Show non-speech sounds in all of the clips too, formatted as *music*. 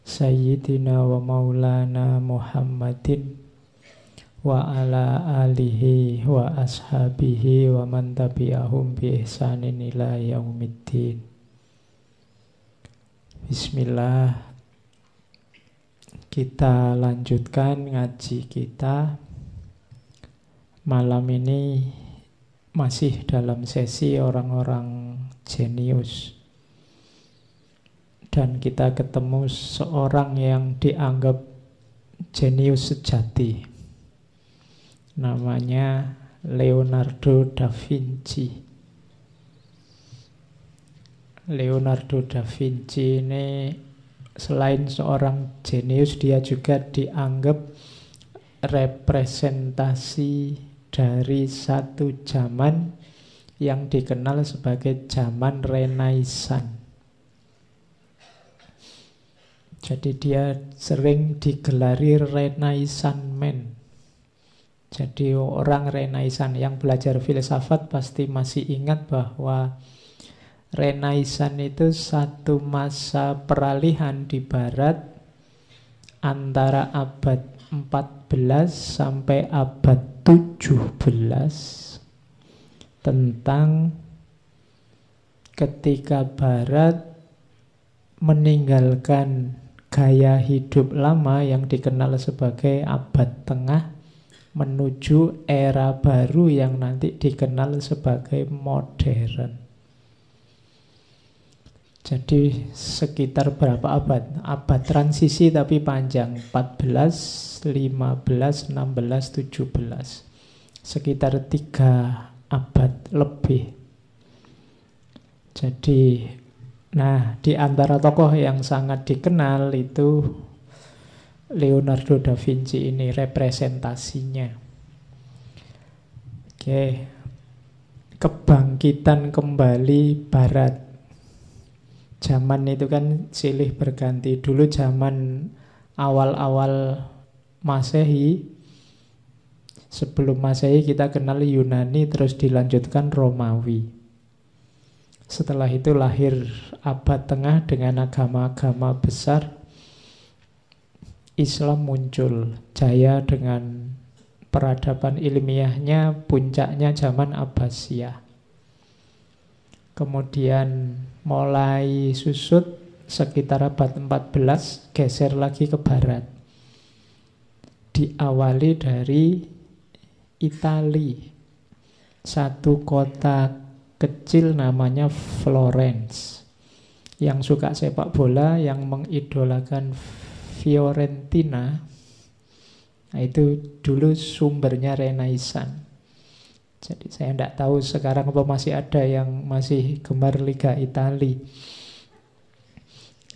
Sayyidina wa maulana Muhammadin wa ala alihi wa ashabihi wa man tabi'ahum bi ihsanin ila yaumiddin. Bismillah. Kita lanjutkan ngaji kita. Malam ini masih dalam sesi orang-orang jenius dan kita ketemu seorang yang dianggap jenius sejati namanya Leonardo da Vinci Leonardo da Vinci ini selain seorang jenius dia juga dianggap representasi dari satu zaman yang dikenal sebagai zaman Renaissance. Jadi dia sering digelari Renaissance man. Jadi orang Renaissance yang belajar filsafat pasti masih ingat bahwa Renaissance itu satu masa peralihan di barat antara abad 14 sampai abad 17 tentang ketika Barat meninggalkan gaya hidup lama yang dikenal sebagai abad tengah menuju era baru yang nanti dikenal sebagai modern. Jadi sekitar berapa abad? Abad transisi tapi panjang, 14 15, 16, 17 Sekitar tiga abad lebih Jadi Nah di antara tokoh yang sangat dikenal itu Leonardo da Vinci ini representasinya. Oke Kebangkitan kembali barat. Zaman itu kan silih berganti. Dulu zaman awal-awal Masehi Sebelum Masehi kita kenal Yunani terus dilanjutkan Romawi. Setelah itu lahir abad tengah dengan agama-agama besar. Islam muncul jaya dengan peradaban ilmiahnya puncaknya zaman Abbasiyah. Kemudian mulai susut sekitar abad 14 geser lagi ke barat diawali dari Itali. Satu kota kecil namanya Florence. Yang suka sepak bola, yang mengidolakan Fiorentina. Nah, itu dulu sumbernya Renaissance. Jadi saya tidak tahu sekarang apa masih ada yang masih gemar Liga Itali.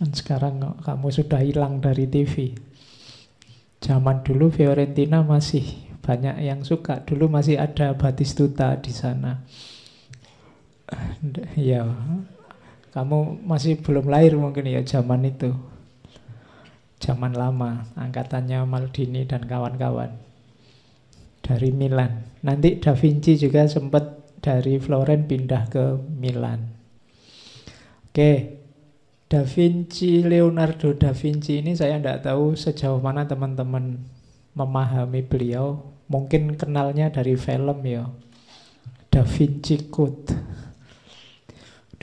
Dan sekarang kamu sudah hilang dari TV. Zaman dulu Fiorentina masih banyak yang suka. Dulu masih ada Batistuta di sana. Ya, kamu masih belum lahir mungkin ya zaman itu. Zaman lama, angkatannya Maldini dan kawan-kawan. Dari Milan. Nanti Da Vinci juga sempat dari Florence pindah ke Milan. Oke, Da Vinci, Leonardo da Vinci ini saya tidak tahu sejauh mana teman-teman memahami beliau. Mungkin kenalnya dari film ya. Da Vinci Code.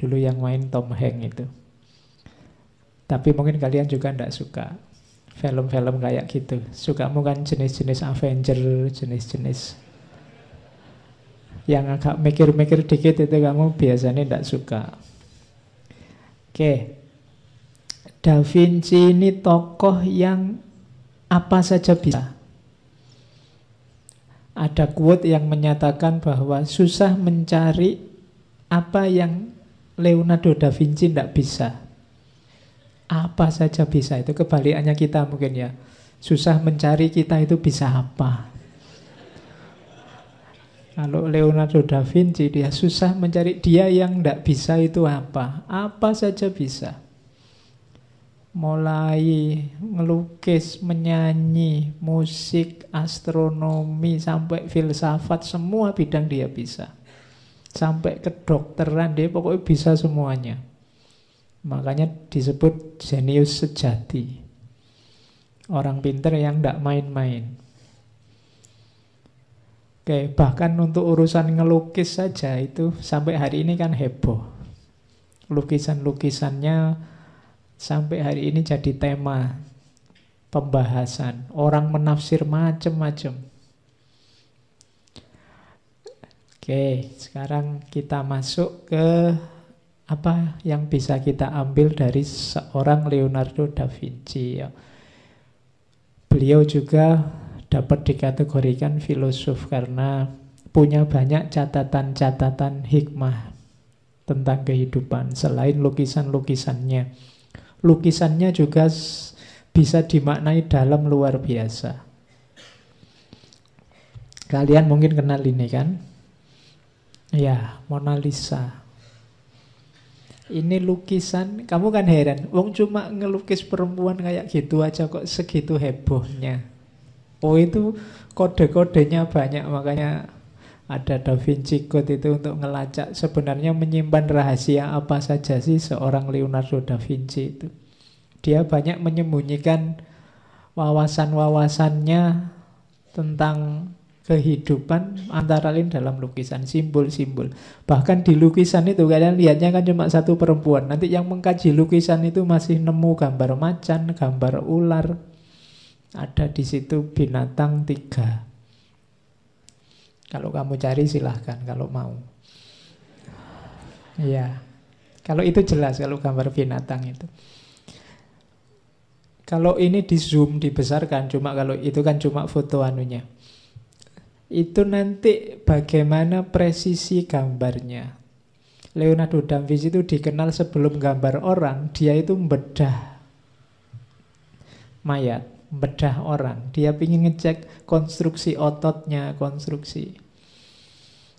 Dulu yang main Tom Hanks itu. Tapi mungkin kalian juga tidak suka film-film kayak gitu. Suka mungkin jenis-jenis Avenger, jenis-jenis yang agak mikir-mikir dikit itu kamu biasanya tidak suka. Oke, Da Vinci ini tokoh yang apa saja bisa. Ada quote yang menyatakan bahwa susah mencari apa yang Leonardo da Vinci tidak bisa. Apa saja bisa. Itu kebalikannya kita mungkin ya. Susah mencari kita itu bisa apa. Kalau Leonardo da Vinci dia susah mencari dia yang tidak bisa itu apa. Apa saja bisa. Mulai ngelukis, menyanyi, musik, astronomi, sampai filsafat, semua bidang dia bisa. Sampai kedokteran dia pokoknya bisa semuanya. Makanya disebut jenius sejati. Orang pinter yang tidak main-main. Oke, bahkan untuk urusan ngelukis saja itu sampai hari ini kan heboh. Lukisan-lukisannya sampai hari ini jadi tema pembahasan. Orang menafsir macam-macam. Oke, sekarang kita masuk ke apa yang bisa kita ambil dari seorang Leonardo da Vinci. Ya. Beliau juga dapat dikategorikan filosof karena punya banyak catatan-catatan hikmah tentang kehidupan selain lukisan-lukisannya. Lukisannya juga bisa dimaknai dalam luar biasa. Kalian mungkin kenal ini kan? Ya, Mona Lisa. Ini lukisan, kamu kan heran, wong cuma ngelukis perempuan kayak gitu aja kok segitu hebohnya. Oh itu kode-kodenya banyak, makanya ada Da Vinci Code itu untuk ngelacak sebenarnya menyimpan rahasia apa saja sih seorang Leonardo da Vinci itu. Dia banyak menyembunyikan wawasan-wawasannya tentang kehidupan antara lain dalam lukisan simbol-simbol. Bahkan di lukisan itu kalian lihatnya kan cuma satu perempuan. Nanti yang mengkaji lukisan itu masih nemu gambar macan, gambar ular. Ada di situ binatang tiga. Kalau kamu cari silahkan kalau mau. Iya. Kalau itu jelas kalau gambar binatang itu. Kalau ini di zoom dibesarkan cuma kalau itu kan cuma foto anunya itu nanti bagaimana presisi gambarnya. Leonardo da Vinci itu dikenal sebelum gambar orang, dia itu membedah mayat, membedah orang. Dia ingin ngecek konstruksi ototnya, konstruksi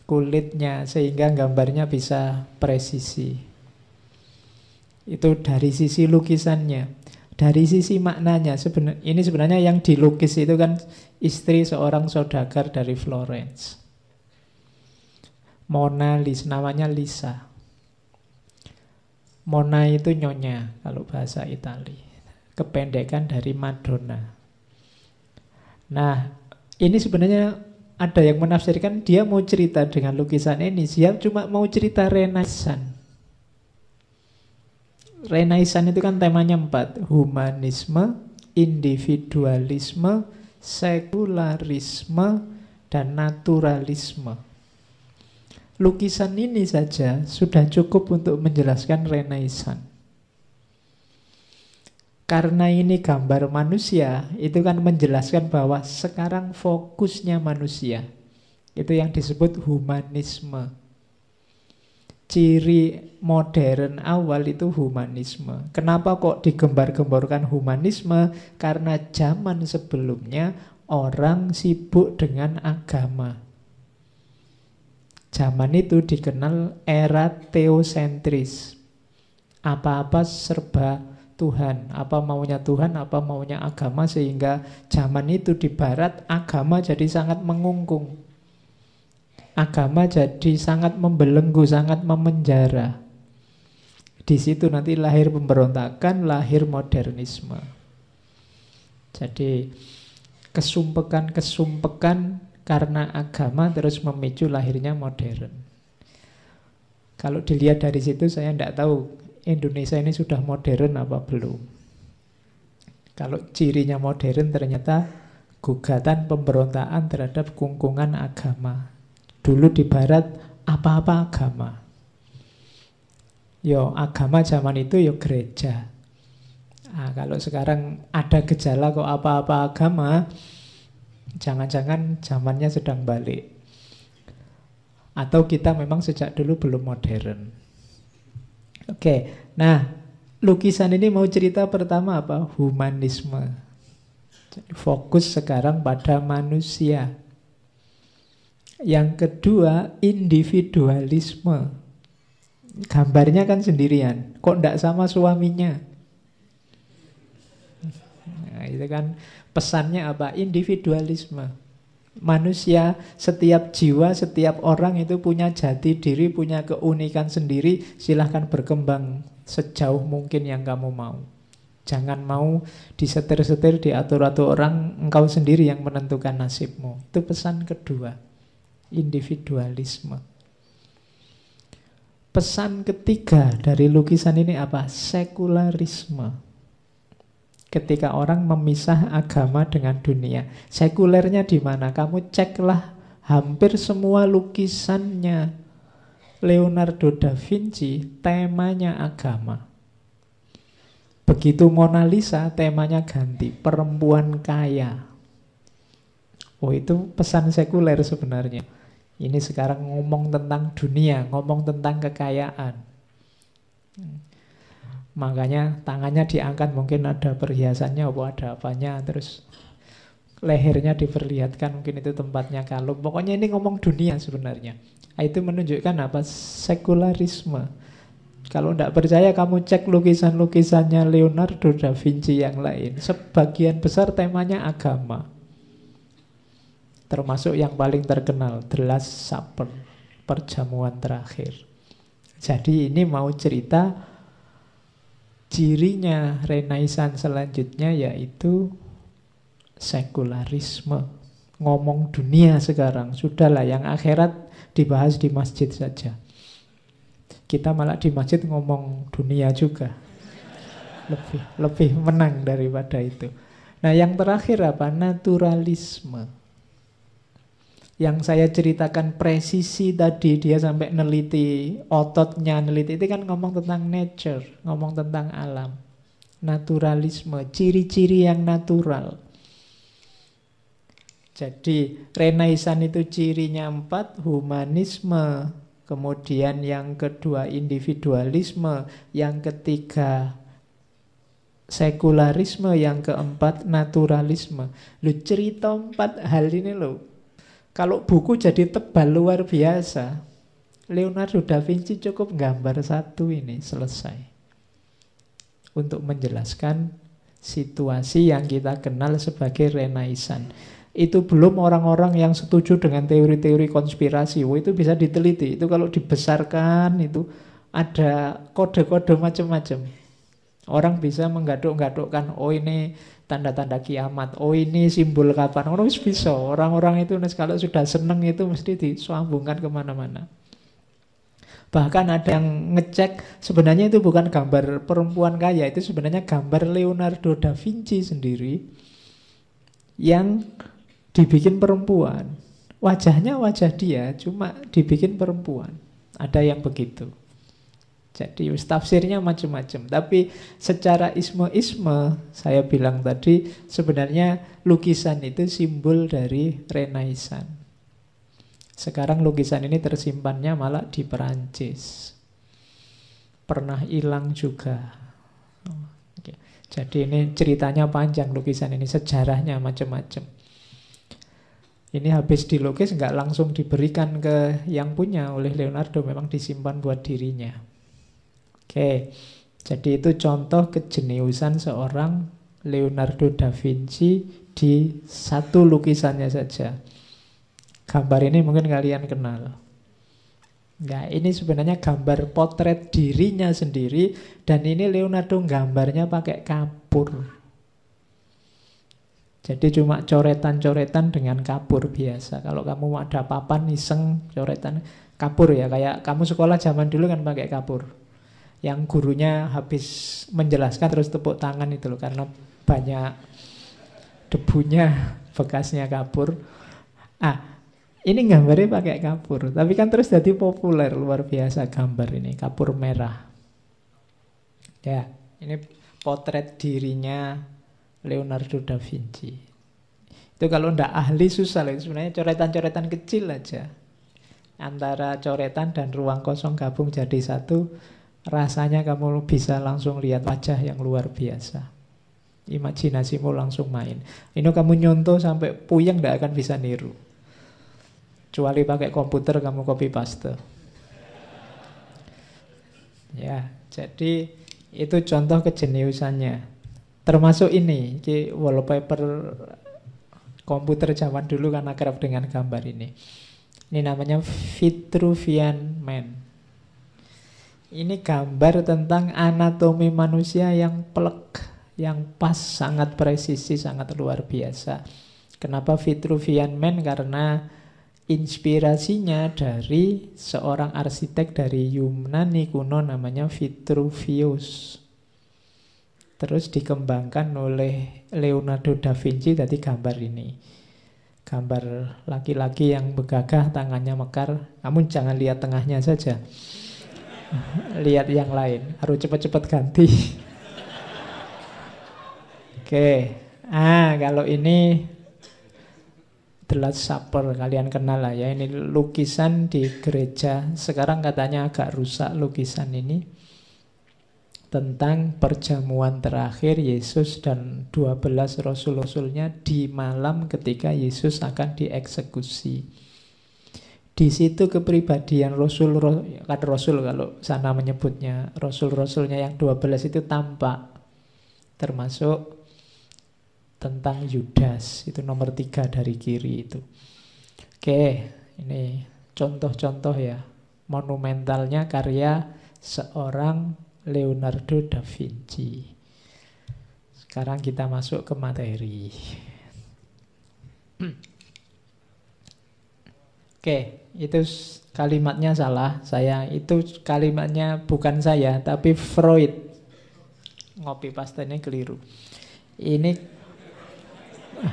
kulitnya, sehingga gambarnya bisa presisi. Itu dari sisi lukisannya. Dari sisi maknanya, sebenar, ini sebenarnya yang dilukis itu kan istri seorang saudagar dari Florence. Mona Lisa, namanya Lisa. Mona itu nyonya kalau bahasa Itali. Kependekan dari Madonna. Nah, ini sebenarnya ada yang menafsirkan dia mau cerita dengan lukisan ini. Dia cuma mau cerita Renaissance. Renaissance itu kan temanya empat. Humanisme, individualisme, sekularisme, dan naturalisme. Lukisan ini saja sudah cukup untuk menjelaskan Renaissance. Karena ini gambar manusia, itu kan menjelaskan bahwa sekarang fokusnya manusia. Itu yang disebut humanisme. Ciri modern awal itu humanisme. Kenapa kok digembar-gemborkan humanisme? Karena zaman sebelumnya orang sibuk dengan agama. Zaman itu dikenal era teosentris. Apa-apa serba Tuhan, apa maunya Tuhan, apa maunya agama sehingga zaman itu di barat agama jadi sangat mengungkung. Agama jadi sangat membelenggu, sangat memenjara. Di situ nanti lahir pemberontakan, lahir modernisme. Jadi kesumpekan-kesumpekan karena agama terus memicu lahirnya modern. Kalau dilihat dari situ saya tidak tahu Indonesia ini sudah modern apa belum. Kalau cirinya modern ternyata gugatan pemberontakan terhadap kungkungan agama. Dulu di barat apa-apa agama. Yo agama zaman itu yo gereja. Nah, kalau sekarang ada gejala kok apa-apa agama, jangan-jangan zamannya sedang balik. Atau kita memang sejak dulu belum modern. Oke, nah lukisan ini mau cerita pertama apa? Humanisme. Fokus sekarang pada manusia. Yang kedua, individualisme. Gambarnya kan sendirian. Kok tidak sama suaminya? Nah, itu kan pesannya apa? Individualisme. Manusia, setiap jiwa, setiap orang itu punya jati diri, punya keunikan sendiri. Silahkan berkembang sejauh mungkin yang kamu mau. Jangan mau disetir-setir, diatur-atur orang, engkau sendiri yang menentukan nasibmu. Itu pesan kedua individualisme. Pesan ketiga dari lukisan ini apa? Sekularisme. Ketika orang memisah agama dengan dunia, sekulernya di mana? Kamu ceklah hampir semua lukisannya Leonardo da Vinci temanya agama. Begitu Mona Lisa temanya ganti, perempuan kaya. Oh itu pesan sekuler sebenarnya. Ini sekarang ngomong tentang dunia, ngomong tentang kekayaan. Makanya tangannya diangkat mungkin ada perhiasannya, apa ada apanya, terus lehernya diperlihatkan mungkin itu tempatnya kalung. Pokoknya ini ngomong dunia sebenarnya. Itu menunjukkan apa? Sekularisme. Kalau tidak percaya kamu cek lukisan-lukisannya Leonardo da Vinci yang lain. Sebagian besar temanya agama. Termasuk yang paling terkenal, The Last Supper, perjamuan terakhir. Jadi ini mau cerita cirinya Renaissance selanjutnya yaitu sekularisme. Ngomong dunia sekarang, sudahlah yang akhirat dibahas di masjid saja. Kita malah di masjid ngomong dunia juga. Lebih lebih menang daripada itu. Nah, yang terakhir apa? Naturalisme yang saya ceritakan presisi tadi dia sampai neliti ototnya neliti. Itu kan ngomong tentang nature ngomong tentang alam. Naturalisme ciri-ciri yang natural. Jadi Renaissance itu cirinya empat humanisme kemudian yang kedua individualisme yang ketiga sekularisme yang keempat naturalisme. Lu cerita empat hal ini lo kalau buku jadi tebal luar biasa, Leonardo da Vinci cukup gambar satu ini selesai. Untuk menjelaskan situasi yang kita kenal sebagai Renaissance. Itu belum orang-orang yang setuju dengan teori-teori konspirasi. Oh, itu bisa diteliti. Itu kalau dibesarkan itu ada kode-kode macam-macam. Orang bisa menggaduk-gadukkan, oh ini tanda-tanda kiamat. Oh ini simbol kapan? Orang bisa. Orang-orang itu kalau sudah seneng itu mesti disambungkan ke mana-mana. Bahkan ada yang ngecek sebenarnya itu bukan gambar perempuan kaya, itu sebenarnya gambar Leonardo da Vinci sendiri yang dibikin perempuan. Wajahnya wajah dia, cuma dibikin perempuan. Ada yang begitu. Jadi tafsirnya macam-macam. Tapi secara isme-isme saya bilang tadi sebenarnya lukisan itu simbol dari Renaissance. Sekarang lukisan ini tersimpannya malah di Perancis. Pernah hilang juga. Jadi ini ceritanya panjang lukisan ini, sejarahnya macam-macam. Ini habis dilukis nggak langsung diberikan ke yang punya oleh Leonardo, memang disimpan buat dirinya. Oke, jadi itu contoh kejeniusan seorang Leonardo da Vinci di satu lukisannya saja. Gambar ini mungkin kalian kenal. Nah, ini sebenarnya gambar potret dirinya sendiri dan ini Leonardo gambarnya pakai kapur. Jadi cuma coretan-coretan dengan kapur biasa. Kalau kamu ada papan iseng coretan kapur ya kayak kamu sekolah zaman dulu kan pakai kapur yang gurunya habis menjelaskan terus tepuk tangan itu loh karena banyak debunya bekasnya kapur. Ah, ini gambarnya pakai kapur, tapi kan terus jadi populer luar biasa gambar ini kapur merah. Ya, ini potret dirinya Leonardo da Vinci. Itu kalau ndak ahli susah loh, sebenarnya coretan-coretan kecil aja. Antara coretan dan ruang kosong gabung jadi satu rasanya kamu bisa langsung lihat wajah yang luar biasa. Imajinasimu langsung main. Ini kamu nyontoh sampai puyeng tidak akan bisa niru. Kecuali pakai komputer kamu copy paste. Ya, jadi itu contoh kejeniusannya. Termasuk ini, wallpaper komputer zaman dulu kan akrab dengan gambar ini. Ini namanya Vitruvian Man. Ini gambar tentang anatomi manusia yang plek, yang pas, sangat presisi, sangat luar biasa. Kenapa Vitruvian Man? Karena inspirasinya dari seorang arsitek dari Yunani kuno namanya Vitruvius. Terus dikembangkan oleh Leonardo da Vinci tadi gambar ini. Gambar laki-laki yang begagah, tangannya mekar. Kamu jangan lihat tengahnya saja. Lihat yang lain. Harus cepat-cepat ganti. Oke. Ah, kalau ini The Last Supper kalian kenal lah ya ini lukisan di gereja sekarang katanya agak rusak lukisan ini tentang perjamuan terakhir Yesus dan 12 rasul-rasulnya di malam ketika Yesus akan dieksekusi. Di situ kepribadian rasul kan rasul kalau sana menyebutnya rasul-rasulnya yang 12 itu tampak termasuk tentang Yudas itu nomor tiga dari kiri itu. Oke, ini contoh-contoh ya monumentalnya karya seorang Leonardo da Vinci. Sekarang kita masuk ke materi. *clears throat* Oke, itu kalimatnya salah. Saya itu kalimatnya bukan saya, tapi Freud. Ngopi pastanya keliru. Ini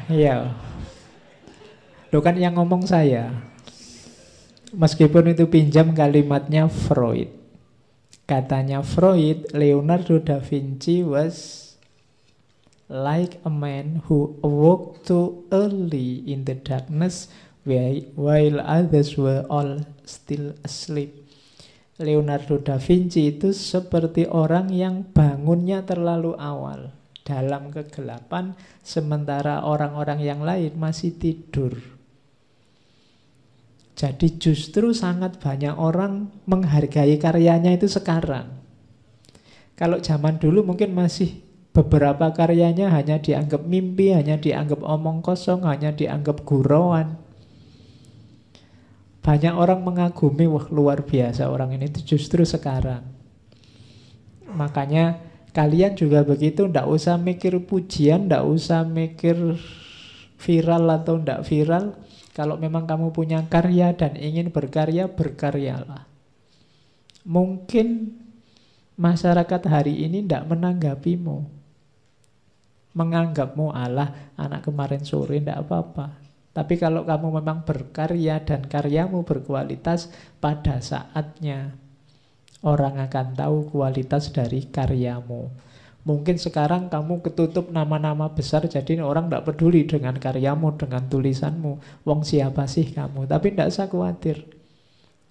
ya. Lo kan yang ngomong saya. Meskipun itu pinjam kalimatnya Freud. Katanya Freud, Leonardo da Vinci was like a man who awoke too early in the darkness while others were all still asleep. Leonardo da Vinci itu seperti orang yang bangunnya terlalu awal dalam kegelapan sementara orang-orang yang lain masih tidur. Jadi justru sangat banyak orang menghargai karyanya itu sekarang. Kalau zaman dulu mungkin masih beberapa karyanya hanya dianggap mimpi, hanya dianggap omong kosong, hanya dianggap gurauan. Banyak orang mengagumi, wah luar biasa orang ini itu justru sekarang. Makanya kalian juga begitu, ndak usah mikir pujian, ndak usah mikir viral atau ndak viral kalau memang kamu punya karya dan ingin berkarya, berkaryalah. Mungkin masyarakat hari ini tidak menanggapimu. Menganggapmu Allah, anak kemarin sore tidak apa-apa. Tapi kalau kamu memang berkarya dan karyamu berkualitas, pada saatnya orang akan tahu kualitas dari karyamu. Mungkin sekarang kamu ketutup nama-nama besar jadi orang tidak peduli dengan karyamu, dengan tulisanmu. Wong siapa sih kamu? Tapi tidak usah khawatir.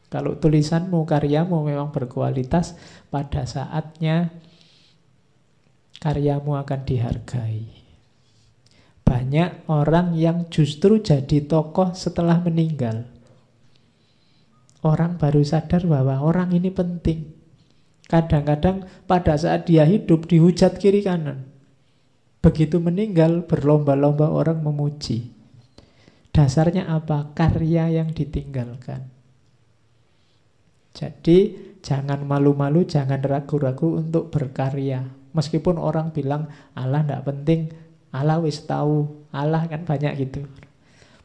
Kalau tulisanmu, karyamu memang berkualitas, pada saatnya karyamu akan dihargai. Banyak orang yang justru jadi tokoh setelah meninggal. Orang baru sadar bahwa orang ini penting. Kadang-kadang pada saat dia hidup dihujat kiri kanan. Begitu meninggal berlomba-lomba orang memuji. Dasarnya apa? Karya yang ditinggalkan. Jadi jangan malu-malu, jangan ragu-ragu untuk berkarya. Meskipun orang bilang Allah tidak penting, Allah wis tahu, Allah kan banyak gitu.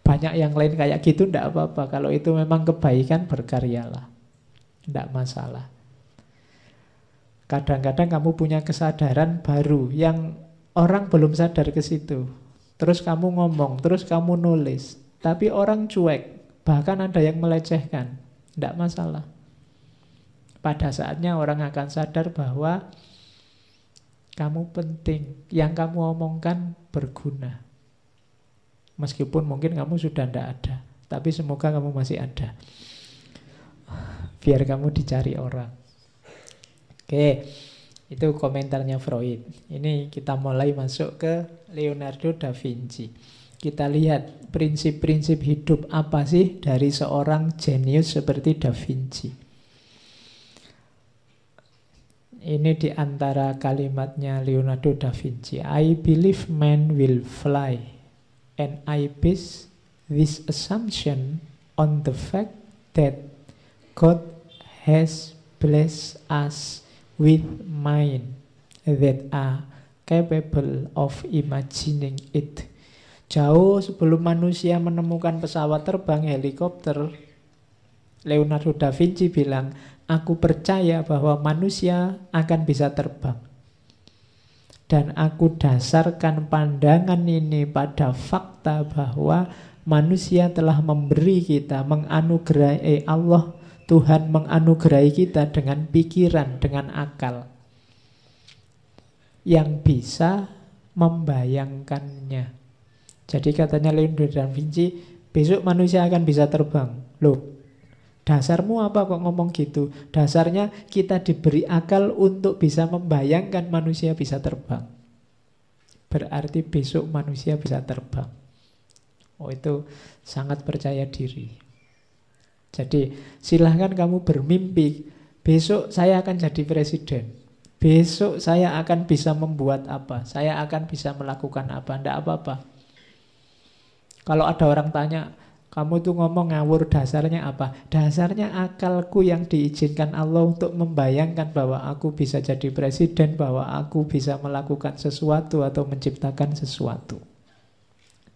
Banyak yang lain kayak gitu tidak apa-apa. Kalau itu memang kebaikan berkaryalah. Tidak masalah. Kadang-kadang kamu punya kesadaran baru yang orang belum sadar ke situ. Terus kamu ngomong, terus kamu nulis. Tapi orang cuek, bahkan ada yang melecehkan. Tidak masalah. Pada saatnya orang akan sadar bahwa kamu penting. Yang kamu omongkan berguna. Meskipun mungkin kamu sudah tidak ada. Tapi semoga kamu masih ada. Biar kamu dicari orang. Oke, itu komentarnya Freud. Ini kita mulai masuk ke Leonardo da Vinci. Kita lihat prinsip-prinsip hidup apa sih dari seorang jenius seperti da Vinci. Ini di antara kalimatnya Leonardo da Vinci. I believe man will fly and I base this assumption on the fact that God has blessed us with mind that are capable of imagining it. Jauh sebelum manusia menemukan pesawat terbang helikopter, Leonardo da Vinci bilang, aku percaya bahwa manusia akan bisa terbang. Dan aku dasarkan pandangan ini pada fakta bahwa manusia telah memberi kita, menganugerahi eh, Allah Tuhan menganugerahi kita dengan pikiran, dengan akal yang bisa membayangkannya. Jadi katanya Leonardo da Vinci, besok manusia akan bisa terbang. Loh, dasarmu apa kok ngomong gitu? Dasarnya kita diberi akal untuk bisa membayangkan manusia bisa terbang. Berarti besok manusia bisa terbang. Oh itu sangat percaya diri. Jadi silahkan kamu bermimpi, besok saya akan jadi presiden. Besok saya akan bisa membuat apa, saya akan bisa melakukan apa, tidak apa-apa. Kalau ada orang tanya, kamu tuh ngomong ngawur dasarnya apa? Dasarnya akalku yang diizinkan Allah untuk membayangkan bahwa aku bisa jadi presiden, bahwa aku bisa melakukan sesuatu atau menciptakan sesuatu.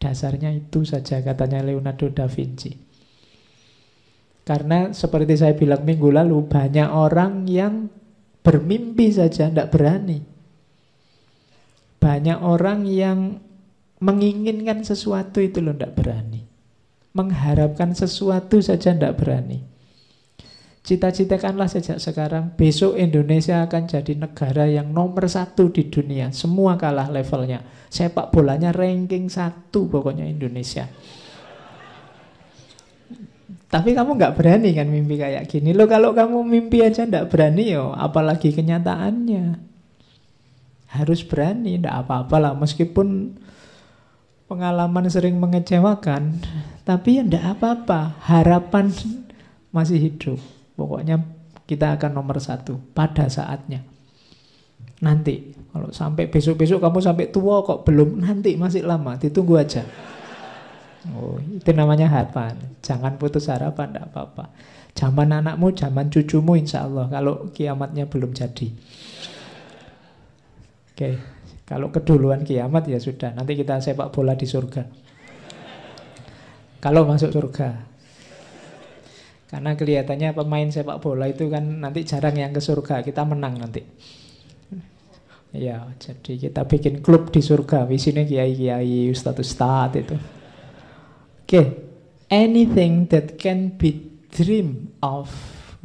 Dasarnya itu saja katanya Leonardo da Vinci. Karena seperti saya bilang minggu lalu, banyak orang yang bermimpi saja, tidak berani. Banyak orang yang menginginkan sesuatu itu loh, tidak berani. Mengharapkan sesuatu saja tidak berani. Cita-citakanlah sejak sekarang, besok Indonesia akan jadi negara yang nomor satu di dunia. Semua kalah levelnya. Sepak bolanya ranking satu pokoknya Indonesia. Tapi kamu nggak berani kan mimpi kayak gini. Lo kalau kamu mimpi aja nggak berani yo, apalagi kenyataannya. Harus berani, ndak apa-apa lah. Meskipun pengalaman sering mengecewakan, tapi ya ndak apa-apa. Harapan masih hidup. Pokoknya kita akan nomor satu pada saatnya. Nanti, kalau sampai besok-besok kamu sampai tua kok belum, nanti masih lama, ditunggu aja. Oh, itu namanya harapan. Jangan putus harapan, tidak apa-apa. Zaman anakmu, zaman cucumu insya Allah. Kalau kiamatnya belum jadi. Oke, kalau keduluan kiamat ya sudah. Nanti kita sepak bola di surga. Kalau masuk surga. Karena kelihatannya pemain sepak bola itu kan nanti jarang yang ke surga. Kita menang nanti. Ya, jadi kita bikin klub di surga. Visinya kiai-kiai, ustadz-ustadz itu. Okay, anything that can be dreamed of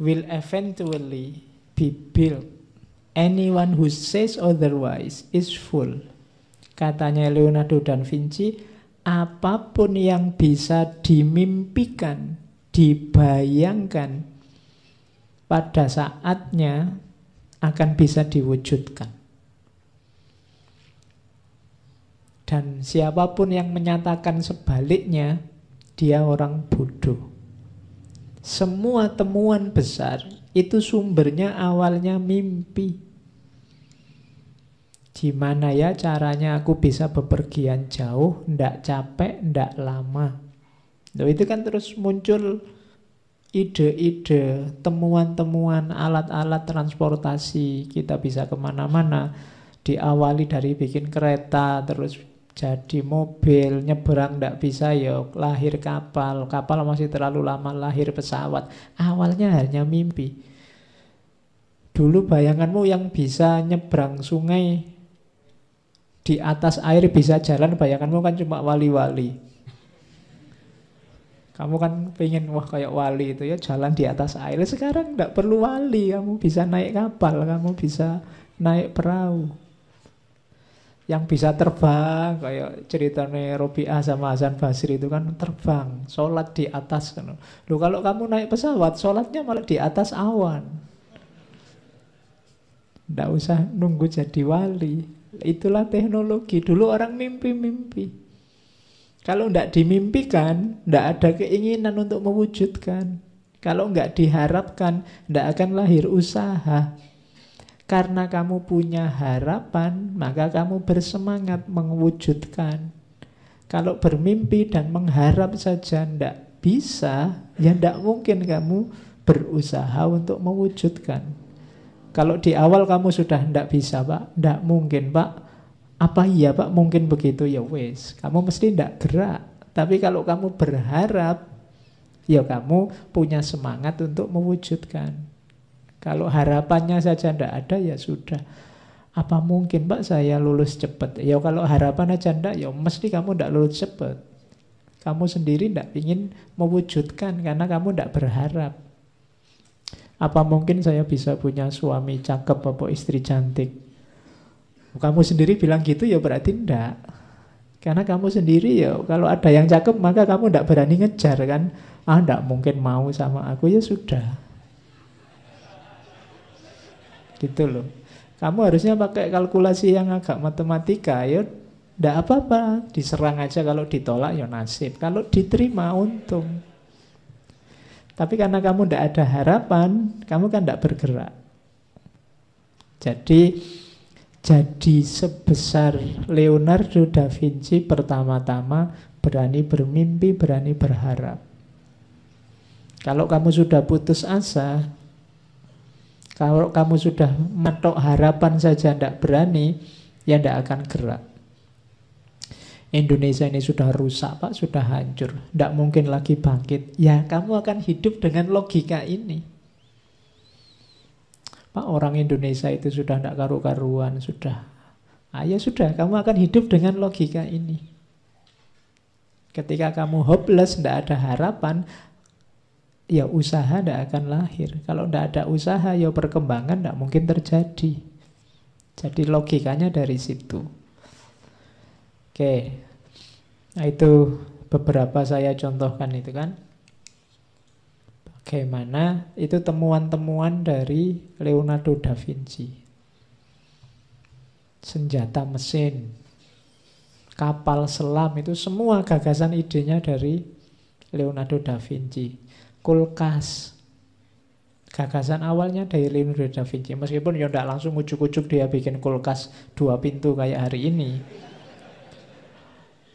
will eventually be built. Anyone who says otherwise is fool. Katanya Leonardo da Vinci, apa pun yang bisa dimimpikan, dibayangkan pada saatnya akan bisa diwujudkan. Dan siapa pun yang menyatakan sebaliknya, dia orang bodoh. Semua temuan besar itu sumbernya awalnya mimpi. Gimana ya caranya aku bisa bepergian jauh, ndak capek, ndak lama. Loh, itu kan terus muncul ide-ide, temuan-temuan, alat-alat transportasi. Kita bisa ke mana-mana. Diawali dari bikin kereta, terus jadi mobil nyeberang tidak bisa ya lahir kapal. Kapal masih terlalu lama lahir pesawat. Awalnya hanya mimpi. Dulu bayanganmu yang bisa nyebrang sungai di atas air bisa jalan bayanganmu kan cuma wali-wali. Kamu kan pengen wah kayak wali itu ya jalan di atas air. Sekarang tidak perlu wali kamu bisa naik kapal kamu bisa naik perahu yang bisa terbang kayak ceritanya Robiah sama Hasan Basri itu kan terbang sholat di atas kan lu kalau kamu naik pesawat sholatnya malah di atas awan Tidak usah nunggu jadi wali. Itulah teknologi. Dulu orang mimpi-mimpi. Kalau tidak dimimpikan, tidak ada keinginan untuk mewujudkan. Kalau nggak diharapkan, tidak akan lahir usaha. Karena kamu punya harapan, maka kamu bersemangat mewujudkan. Kalau bermimpi dan mengharap saja tidak bisa, ya tidak mungkin kamu berusaha untuk mewujudkan. Kalau di awal kamu sudah tidak bisa, Pak, tidak mungkin, Pak. Apa iya, Pak? Mungkin begitu ya wes. Kamu mesti tidak gerak. Tapi kalau kamu berharap, ya kamu punya semangat untuk mewujudkan. Kalau harapannya saja tidak ada ya sudah. Apa mungkin Pak saya lulus cepat? Ya kalau harapan aja tidak, ya mesti kamu tidak lulus cepat. Kamu sendiri tidak ingin mewujudkan karena kamu tidak berharap. Apa mungkin saya bisa punya suami cakep atau istri cantik? Kamu sendiri bilang gitu ya berarti tidak. Karena kamu sendiri ya kalau ada yang cakep maka kamu tidak berani ngejar kan. Ah tidak mungkin mau sama aku ya sudah. Gitu loh. Kamu harusnya pakai kalkulasi yang agak matematika ya tidak apa-apa, diserang aja kalau ditolak ya nasib. Kalau diterima untung. Tapi karena kamu tidak ada harapan, kamu kan tidak bergerak. Jadi jadi sebesar Leonardo da Vinci pertama-tama berani bermimpi, berani berharap. Kalau kamu sudah putus asa, kalau kamu sudah metok harapan saja tidak berani, ya tidak akan gerak. Indonesia ini sudah rusak pak, sudah hancur. Tidak mungkin lagi bangkit. Ya kamu akan hidup dengan logika ini. Pak orang Indonesia itu sudah tidak karu-karuan, sudah. Ah, ya sudah, kamu akan hidup dengan logika ini. Ketika kamu hopeless, tidak ada harapan, ya usaha tidak akan lahir. Kalau tidak ada usaha, ya perkembangan tidak mungkin terjadi. Jadi logikanya dari situ. Oke, nah itu beberapa saya contohkan itu kan. Bagaimana itu temuan-temuan dari Leonardo da Vinci. Senjata mesin, kapal selam itu semua gagasan idenya dari Leonardo da Vinci kulkas. Gagasan awalnya dari Leonardo da Vinci. Meskipun ya tidak langsung ujuk-ujuk dia bikin kulkas dua pintu kayak hari ini.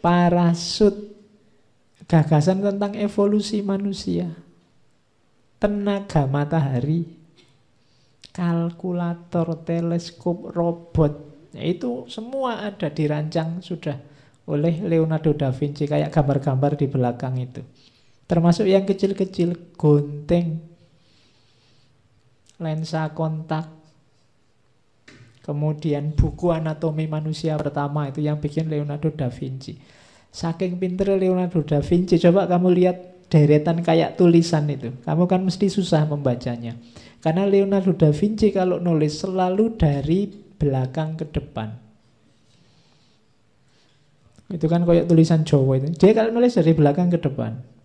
Parasut. Gagasan tentang evolusi manusia. Tenaga matahari. Kalkulator, teleskop, robot. Ya, itu semua ada dirancang sudah oleh Leonardo da Vinci. Kayak gambar-gambar di belakang itu. Termasuk yang kecil-kecil, gunting, lensa kontak, kemudian buku anatomi manusia pertama itu yang bikin Leonardo da Vinci. Saking pinter Leonardo da Vinci, coba kamu lihat deretan kayak tulisan itu. Kamu kan mesti susah membacanya. Karena Leonardo da Vinci kalau nulis selalu dari belakang ke depan. Itu kan kayak tulisan Jawa itu. Dia kalau nulis dari belakang ke depan.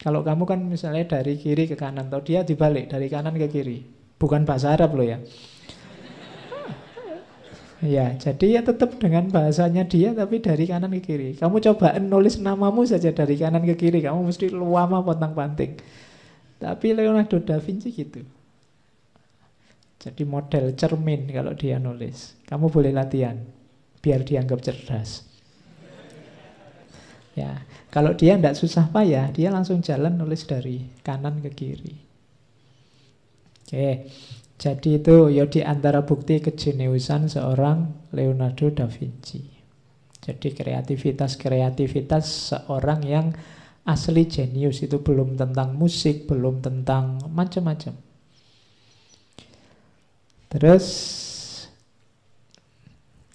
Kalau kamu kan misalnya dari kiri ke kanan, atau dia dibalik dari kanan ke kiri. Bukan bahasa Arab loh ya. Ya, jadi ya tetap dengan bahasanya dia tapi dari kanan ke kiri. Kamu coba nulis namamu saja dari kanan ke kiri, kamu mesti lama potong panting. Tapi Leonardo da Vinci gitu. Jadi model cermin kalau dia nulis. Kamu boleh latihan biar dianggap cerdas. Ya, kalau dia tidak susah payah, dia langsung jalan nulis dari kanan ke kiri. Oke, jadi itu ya di antara bukti kejeniusan seorang Leonardo da Vinci. Jadi kreativitas-kreativitas seorang yang asli jenius itu belum tentang musik, belum tentang macam-macam. Terus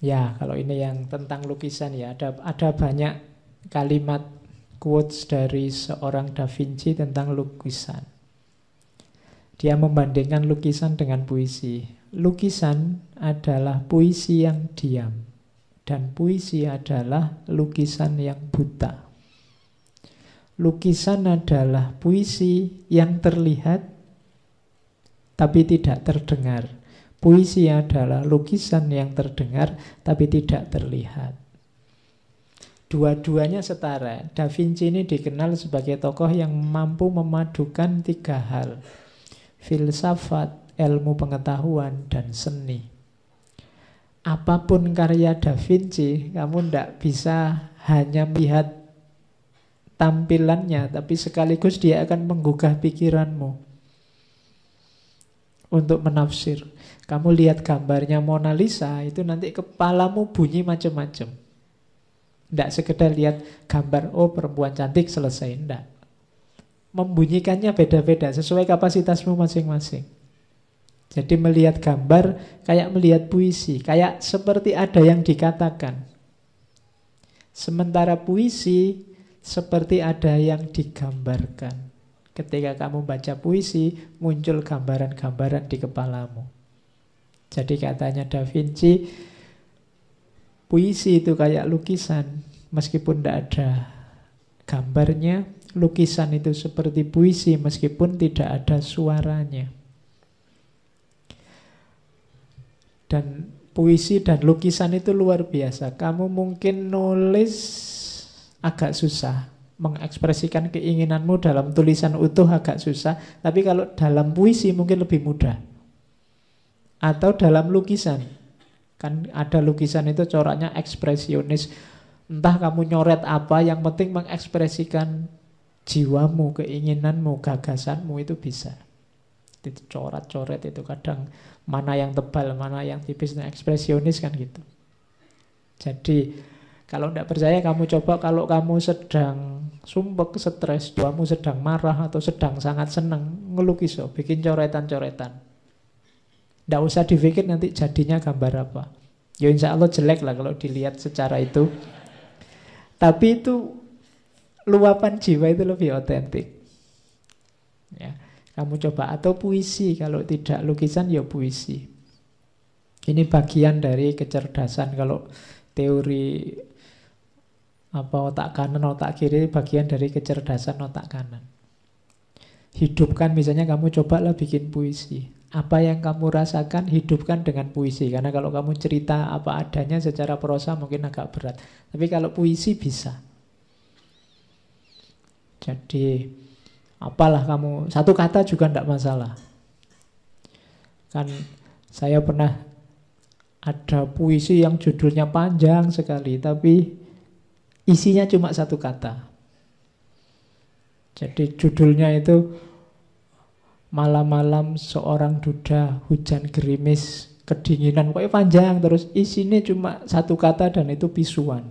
ya kalau ini yang tentang lukisan ya ada ada banyak kalimat quotes dari seorang Da Vinci tentang lukisan. Dia membandingkan lukisan dengan puisi. Lukisan adalah puisi yang diam dan puisi adalah lukisan yang buta. Lukisan adalah puisi yang terlihat tapi tidak terdengar. Puisi adalah lukisan yang terdengar tapi tidak terlihat. Dua-duanya setara. Da Vinci ini dikenal sebagai tokoh yang mampu memadukan tiga hal. Filsafat, ilmu pengetahuan, dan seni. Apa pun karya Da Vinci, kamu tidak bisa hanya melihat tampilannya, tapi sekaligus dia akan menggugah pikiranmu untuk menafsir. Kamu lihat gambarnya Mona Lisa, itu nanti kepalamu bunyi macam-macam. Tidak sekedar lihat gambar, oh perempuan cantik selesai. Tidak. Membunyikannya beda-beda sesuai kapasitasmu masing-masing. Jadi melihat gambar kayak melihat puisi, kayak seperti ada yang dikatakan. Sementara puisi seperti ada yang digambarkan. Ketika kamu baca puisi, muncul gambaran-gambaran di kepalamu. Jadi katanya Da Vinci, Puisi itu kayak lukisan, meskipun tidak ada gambarnya, lukisan itu seperti puisi meskipun tidak ada suaranya. Dan puisi dan lukisan itu luar biasa. Kamu mungkin nulis agak susah, mengekspresikan keinginanmu dalam tulisan utuh agak susah, tapi kalau dalam puisi mungkin lebih mudah. Atau dalam lukisan, Kan ada lukisan itu coraknya ekspresionis. Entah kamu nyoret apa, yang penting mengekspresikan jiwamu, keinginanmu, gagasanmu itu bisa. Itu coret-coret itu kadang mana yang tebal, mana yang tipis, nah ekspresionis kan gitu. Jadi kalau tidak percaya kamu coba kalau kamu sedang sumpek, stres, kamu sedang marah atau sedang sangat senang ngelukis, oh, bikin coretan-coretan. Tidak usah dipikir nanti jadinya gambar apa. Ya insya Allah jelek lah kalau dilihat secara itu. Tapi itu luapan jiwa itu lebih otentik. Ya, kamu coba atau puisi kalau tidak lukisan ya puisi. Ini bagian dari kecerdasan kalau teori apa otak kanan otak kiri bagian dari kecerdasan otak kanan. Hidupkan misalnya kamu cobalah bikin puisi. Apa yang kamu rasakan hidupkan dengan puisi. Karena kalau kamu cerita apa adanya secara prosa mungkin agak berat. Tapi kalau puisi bisa. Jadi apalah kamu. Satu kata juga tidak masalah. Kan saya pernah ada puisi yang judulnya panjang sekali Tapi isinya cuma satu kata. Jadi judulnya itu malam-malam seorang duda hujan gerimis kedinginan pokoknya panjang terus. Isinya cuma satu kata dan itu pisuan.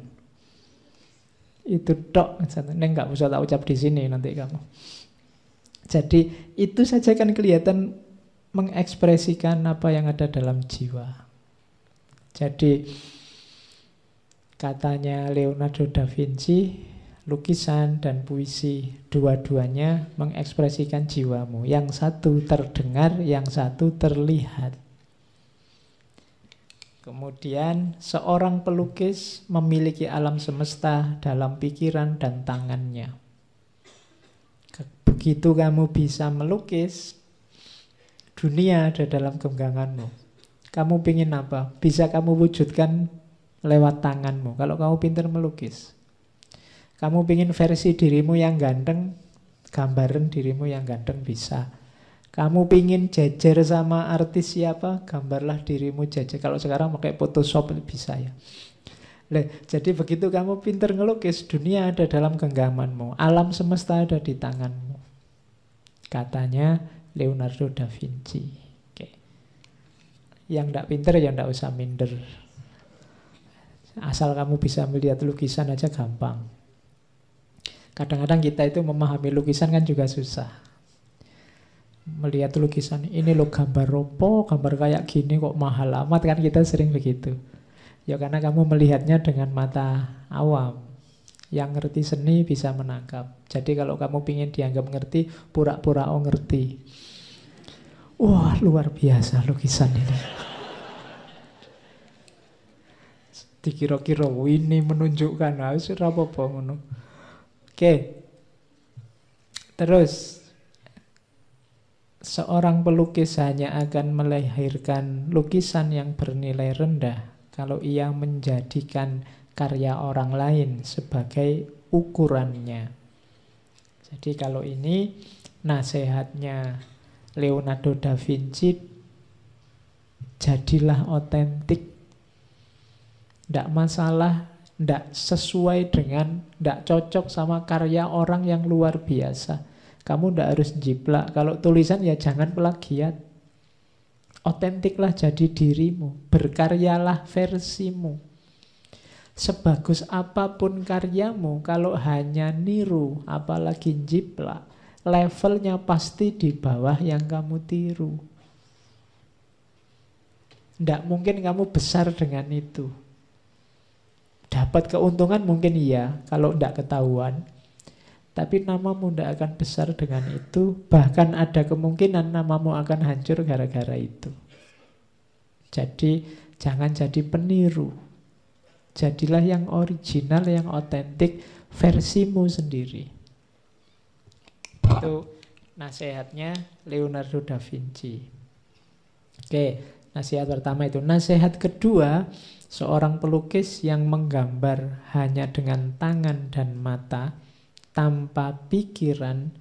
Itu tok. Ini nggak usah tak ucap di sini nanti kamu. Jadi itu saja kan kelihatan mengekspresikan apa yang ada dalam jiwa. Jadi katanya Leonardo da Vinci lukisan dan puisi dua-duanya mengekspresikan jiwamu. Yang satu terdengar yang satu terlihat. Kemudian seorang pelukis memiliki alam semesta dalam pikiran dan tangannya. Begitu kamu bisa melukis dunia ada dalam genggamanmu kamu ingin apa? Bisa kamu wujudkan lewat tanganmu. Kalau kamu pintar melukis kamu ingin versi dirimu yang ganteng, gambaran dirimu yang ganteng bisa. Kamu pingin jajar sama artis siapa, gambarlah dirimu jajar. Kalau sekarang pakai Photoshop bisa ya. Le, jadi begitu kamu pinter ngelukis, dunia ada dalam genggamanmu, alam semesta ada di tanganmu. Katanya Leonardo da Vinci. Oke. Yang tidak pinter ya tidak usah minder. Asal kamu bisa melihat lukisan aja gampang. Kadang-kadang kita itu memahami lukisan kan juga susah. Melihat lukisan ini lo gambar ropo, gambar kayak gini kok mahal amat kan kita sering begitu. Ya karena kamu melihatnya dengan mata awam. Yang ngerti seni bisa menangkap. Jadi kalau kamu ingin dianggap ngerti, pura-pura oh ngerti. Wah luar biasa lukisan ini. Dikira-kira ini menunjukkan harus apa-apa Oke. Terus seorang pelukis hanya akan melahirkan lukisan yang bernilai rendah kalau ia menjadikan karya orang lain sebagai ukurannya. Jadi kalau ini nasihatnya Leonardo da Vinci jadilah otentik. Tidak masalah, tidak sesuai dengan, tidak cocok sama karya orang yang luar biasa kamu tidak harus jiplak. Kalau tulisan ya jangan plagiat. Otentiklah jadi dirimu. Berkaryalah versimu. Sebagus apa pun karyamu, kalau hanya niru, apalagi jiplak, levelnya pasti di bawah yang kamu tiru. Tidak mungkin kamu besar dengan itu. Dapat keuntungan mungkin iya, kalau tidak ketahuan. Tapi namamu tidak akan besar dengan itu. Bahkan ada kemungkinan namamu akan hancur gara-gara itu. Jadi jangan jadi peniru. Jadilah yang original, yang otentik, versimu sendiri. Itu nasihatnya Leonardo da Vinci. Oke, nasihat pertama itu. Nasihat kedua, seorang pelukis yang menggambar hanya dengan tangan dan mata tanpa pikiran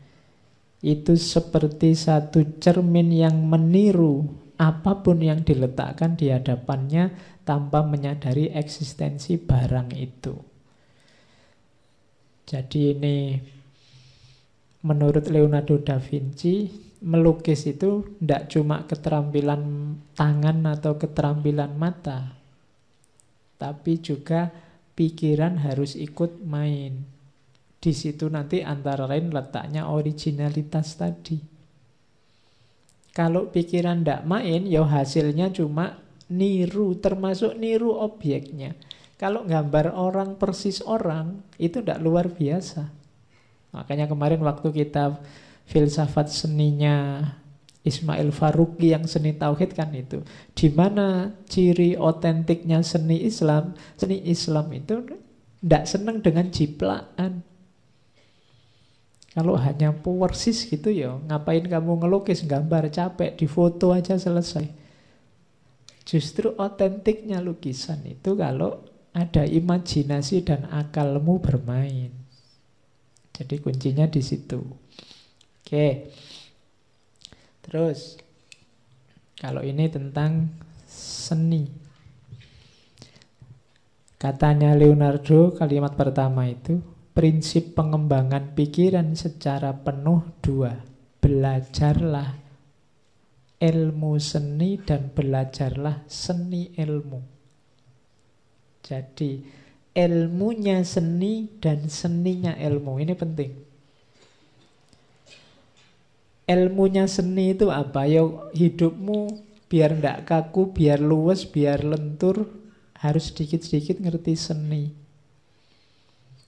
itu seperti satu cermin yang meniru apa pun yang diletakkan di hadapannya tanpa menyadari eksistensi barang itu. Jadi ini menurut Leonardo da Vinci melukis itu tidak cuma keterampilan tangan atau keterampilan mata, tapi juga pikiran harus ikut main. Di situ nanti antara lain letaknya originalitas tadi. Kalau pikiran tidak main, ya hasilnya cuma niru, termasuk niru objeknya. Kalau gambar orang persis orang, itu tidak luar biasa. Makanya kemarin waktu kita filsafat seninya Ismail Faruqi yang seni tauhid kan itu. Di mana ciri otentiknya seni Islam? Seni Islam itu tidak senang dengan jiplakan. Kalau hanya persis gitu ya, ngapain kamu ngelukis, gambar, capek, di foto aja selesai. Justru otentiknya lukisan itu kalau ada imajinasi dan akalmu bermain. Jadi kuncinya di situ. Oke. Terus kalau ini tentang seni. Katanya Leonardo kalimat pertama itu prinsip pengembangan pikiran secara penuh dua. Belajarlah ilmu seni dan belajarlah seni ilmu. Jadi ilmunya seni dan seninya ilmu. Ini penting. Ilmunya seni itu apa? Ya hidupmu biar ndak kaku, biar luwes, biar lentur, harus sedikit-sedikit ngerti seni.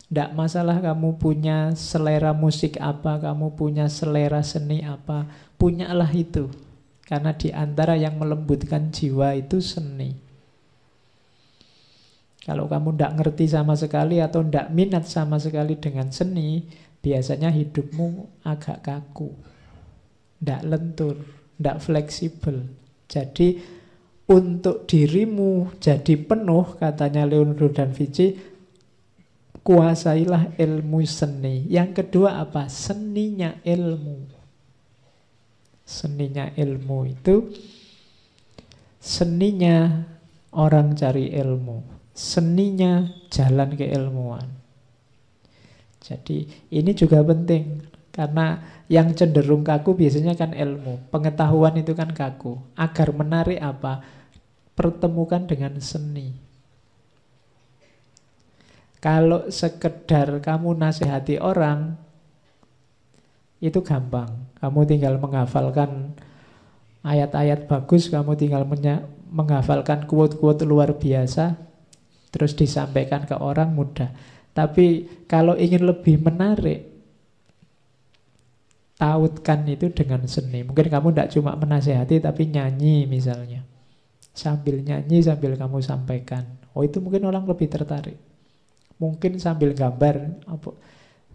Tidak masalah kamu punya selera musik apa, kamu punya selera seni apa, punyalah itu. Karena di antara yang melembutkan jiwa itu seni. Kalau kamu tidak ngerti sama sekali atau tidak minat sama sekali dengan seni, biasanya hidupmu agak kaku. Tidak lentur, tidak fleksibel. Jadi untuk dirimu jadi penuh, katanya Leonardo dan Vinci, kuasailah ilmu seni. Yang kedua apa? Seninya ilmu. Seninya ilmu itu seninya orang cari ilmu. Seninya jalan keilmuan. Jadi ini juga penting karena yang cenderung kaku biasanya kan ilmu. Pengetahuan itu kan kaku. Agar menarik apa? Pertemukan dengan seni. Kalau sekedar kamu nasihati orang, itu gampang. Kamu tinggal menghafalkan ayat-ayat bagus, kamu tinggal menghafalkan quote-quote luar biasa, terus disampaikan ke orang mudah. Tapi kalau ingin lebih menarik, tautkan itu dengan seni. Mungkin kamu tidak cuma menasehati, tapi nyanyi misalnya. Sambil nyanyi, sambil kamu sampaikan. Oh itu mungkin orang lebih tertarik. Mungkin sambil gambar apa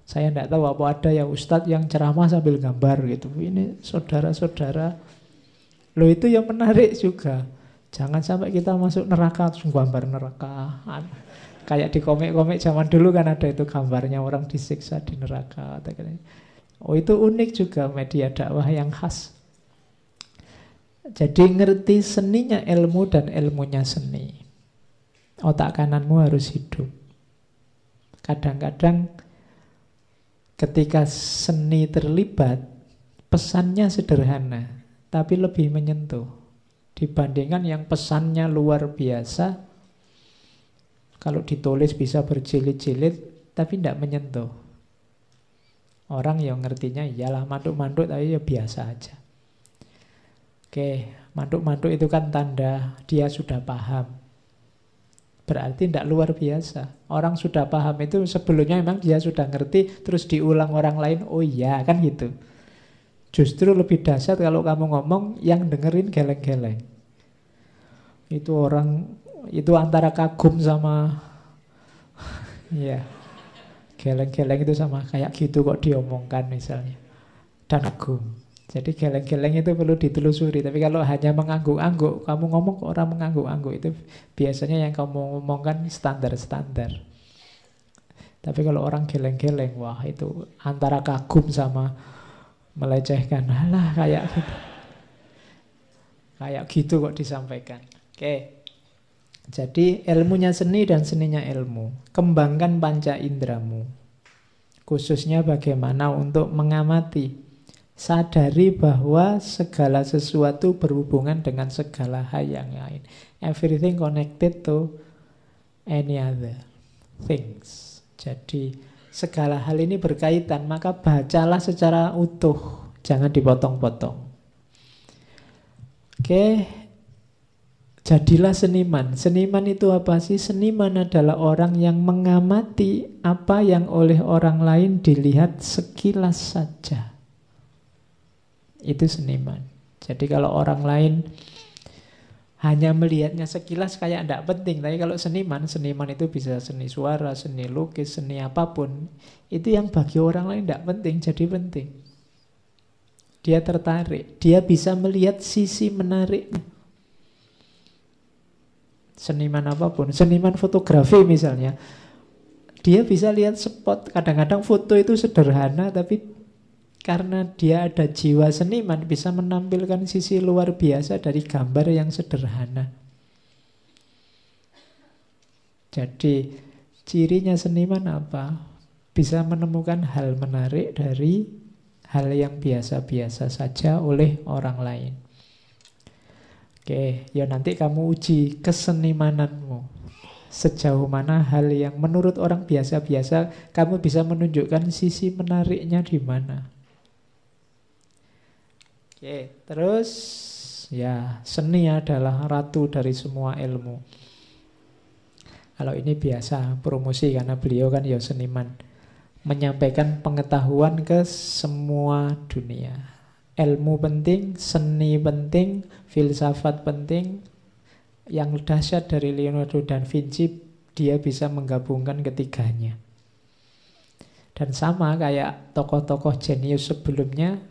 Saya tidak tahu apa ada ya Ustadz yang ceramah sambil gambar gitu. Ini saudara-saudara. Lo itu yang menarik juga. Jangan sampai kita masuk neraka terus gambar neraka. Kayak di komik-komik zaman dulu kan ada itu gambarnya orang disiksa di neraka. Oh itu unik juga media dakwah yang khas. Jadi ngerti seninya ilmu dan ilmunya seni. Otak kananmu harus hidup. Kadang-kadang Ketika seni terlibat, pesannya sederhana, tapi lebih menyentuh. Dibandingkan yang pesannya luar biasa, kalau ditulis bisa berjilid-jilid, tapi tidak menyentuh. Orang yang ngertinya iyalah manduk-manduk tapi ya biasa aja. Oke, manduk-manduk itu kan tanda dia sudah paham. Berarti tidak luar biasa. Orang sudah paham itu sebelumnya memang dia sudah ngerti, terus diulang orang lain, oh iya kan gitu. Justru lebih dahsyat kalau kamu ngomong yang dengerin geleng-geleng. Itu orang, itu antara kagum sama, *laughs* ya geleng-geleng itu sama kayak gitu kok diomongkan misalnya. Dan kagum. Jadi geleng-geleng itu perlu ditelusuri. Tapi kalau hanya mengangguk-angguk, kamu ngomong ke orang mengangguk-angguk itu biasanya yang kamu ngomongkan standar-standar. Tapi kalau orang geleng-geleng, wah itu antara kagum sama melecehkan. Alah kayak gitu. Kayak gitu kok disampaikan. Oke. Jadi ilmunya seni dan seninya ilmu. Kembangkan panca indramu. Khususnya bagaimana untuk mengamati Sadari bahwa segala sesuatu berhubungan dengan segala hal yang lain. Everything connected to any other things. Jadi segala hal ini berkaitan, maka bacalah secara utuh, jangan dipotong-potong. Oke, jadilah seniman. Seniman itu apa sih? Seniman adalah orang yang mengamati apa yang oleh orang lain dilihat sekilas saja itu seniman. Jadi kalau orang lain hanya melihatnya sekilas kayak tidak penting, tapi kalau seniman, seniman itu bisa seni suara, seni lukis, seni apa pun, itu yang bagi orang lain tidak penting, jadi penting. Dia tertarik, dia bisa melihat sisi menarik. Seniman apa pun, seniman fotografi misalnya, dia bisa lihat spot. Kadang-kadang foto itu sederhana, tapi karena dia ada jiwa seniman bisa menampilkan sisi luar biasa dari gambar yang sederhana. Jadi cirinya seniman apa? Bisa menemukan hal menarik dari hal yang biasa-biasa saja oleh orang lain. Oke, ya nanti kamu uji kesenimananmu. Sejauh mana hal yang menurut orang biasa-biasa kamu bisa menunjukkan sisi menariknya di mana. Oke, terus ya seni adalah ratu dari semua ilmu. Kalau ini biasa promosi karena beliau kan ya seniman. Menyampaikan pengetahuan ke semua dunia. Ilmu penting, seni penting, filsafat penting. Yang dahsyat dari Leonardo da Vinci, dia bisa menggabungkan ketiganya. Dan sama kayak tokoh-tokoh jenius sebelumnya,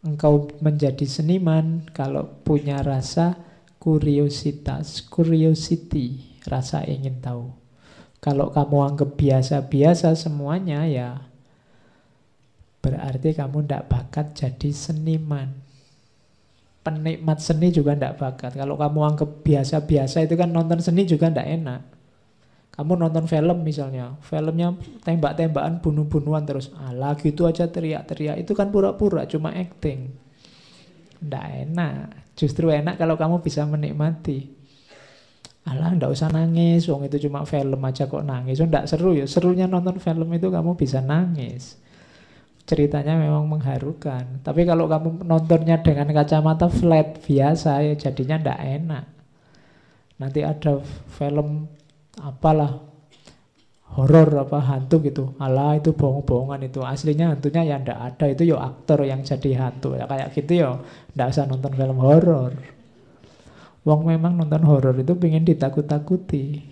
engkau menjadi seniman kalau punya rasa kuriositas, curiosity, rasa ingin tahu. Kalau kamu anggap biasa-biasa semuanya ya berarti kamu tidak bakat jadi seniman. Penikmat seni juga tidak bakat. Kalau kamu anggap biasa-biasa itu kan nonton seni juga tidak enak. Kamu nonton film misalnya, filmnya tembak-tembakan, bunuh-bunuhan terus. Alah gitu aja teriak-teriak. Itu kan pura-pura, cuma acting. Nggak enak. Justru enak kalau kamu bisa menikmati. Alah, ndak usah nangis. Wong itu cuma film aja kok nangis. Ndak seru ya. Serunya nonton film itu kamu bisa nangis. Ceritanya memang mengharukan. Tapi kalau kamu nontonnya dengan kacamata flat biasa ya jadinya ndak enak. Nanti ada film apalah horor apa hantu gitu. Alah itu bohong-bohongan itu. Aslinya hantunya ya ndak ada. Itu yo aktor yang jadi hantu. Ya, kayak gitu yo ndak usah nonton film horor. Wong memang nonton horor itu pengen ditakut-takuti.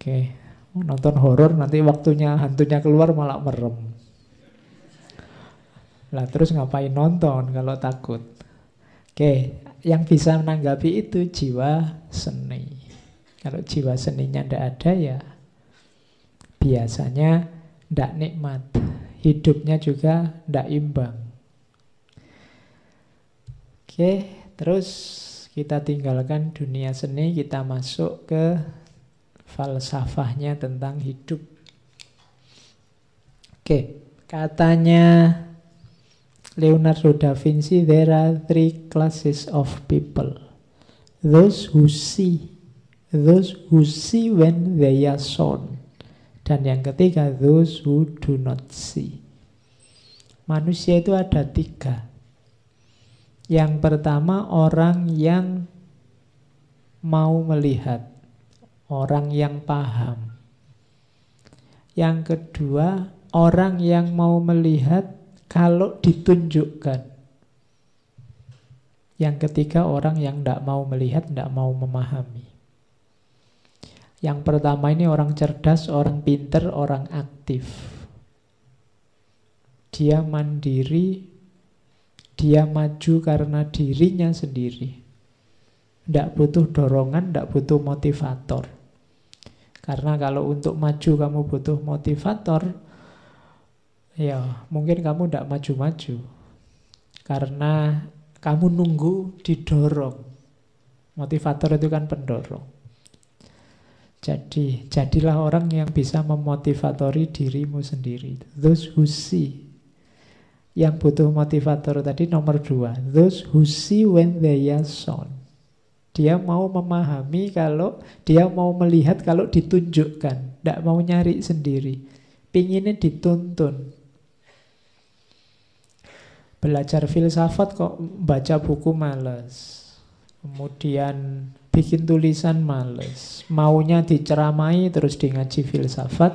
Oke. Nonton horor nanti waktunya hantunya keluar malah merem. Lah terus ngapain nonton kalau takut? Oke, yang bisa menanggapi itu jiwa seni. Kalau jiwa seninya tidak ada ya biasanya tidak nikmat. Hidupnya juga tidak imbang. Oke, terus kita tinggalkan dunia seni, kita masuk ke falsafahnya tentang hidup. Oke, katanya Leonardo da Vinci, there are three classes of people. Those who see, those who see when they are shown. Dan yang ketiga, those who do not see. Manusia itu ada tiga. Yang pertama, orang yang mau melihat, orang yang paham. Yang kedua, orang yang mau melihat kalau ditunjukkan. Yang ketiga orang yang tidak mau melihat, tidak mau memahami. Yang pertama ini orang cerdas, orang pinter, orang aktif. Dia mandiri, dia maju karena dirinya sendiri. Tidak butuh dorongan, tidak butuh motivator. Karena kalau untuk maju kamu butuh motivator, Ya, mungkin kamu tidak maju-maju karena kamu nunggu didorong. Motivator itu kan pendorong. Jadi, jadilah orang yang bisa memotivatori dirimu sendiri. Those who see. Yang butuh motivator tadi nomor dua. Those who see when they are shown. Dia mau memahami kalau, dia mau melihat kalau ditunjukkan. Tidak mau nyari sendiri. Pinginnya dituntun. Belajar filsafat kok baca buku males. Kemudian bikin tulisan males. Maunya diceramai terus di ngaji filsafat.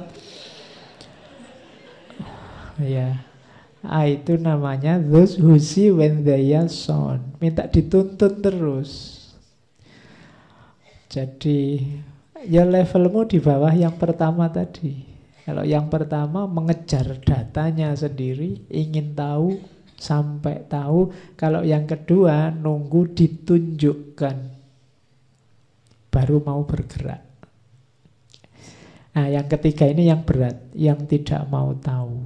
Ya. Ah, itu namanya those who see when they are shown. Minta dituntun terus. Jadi ya levelmu di bawah yang pertama tadi. Kalau yang pertama mengejar datanya sendiri, ingin tahu, sampai tahu. Kalau yang kedua nunggu ditunjukkan baru mau bergerak. Nah, yang ketiga ini yang berat, yang tidak mau tahu.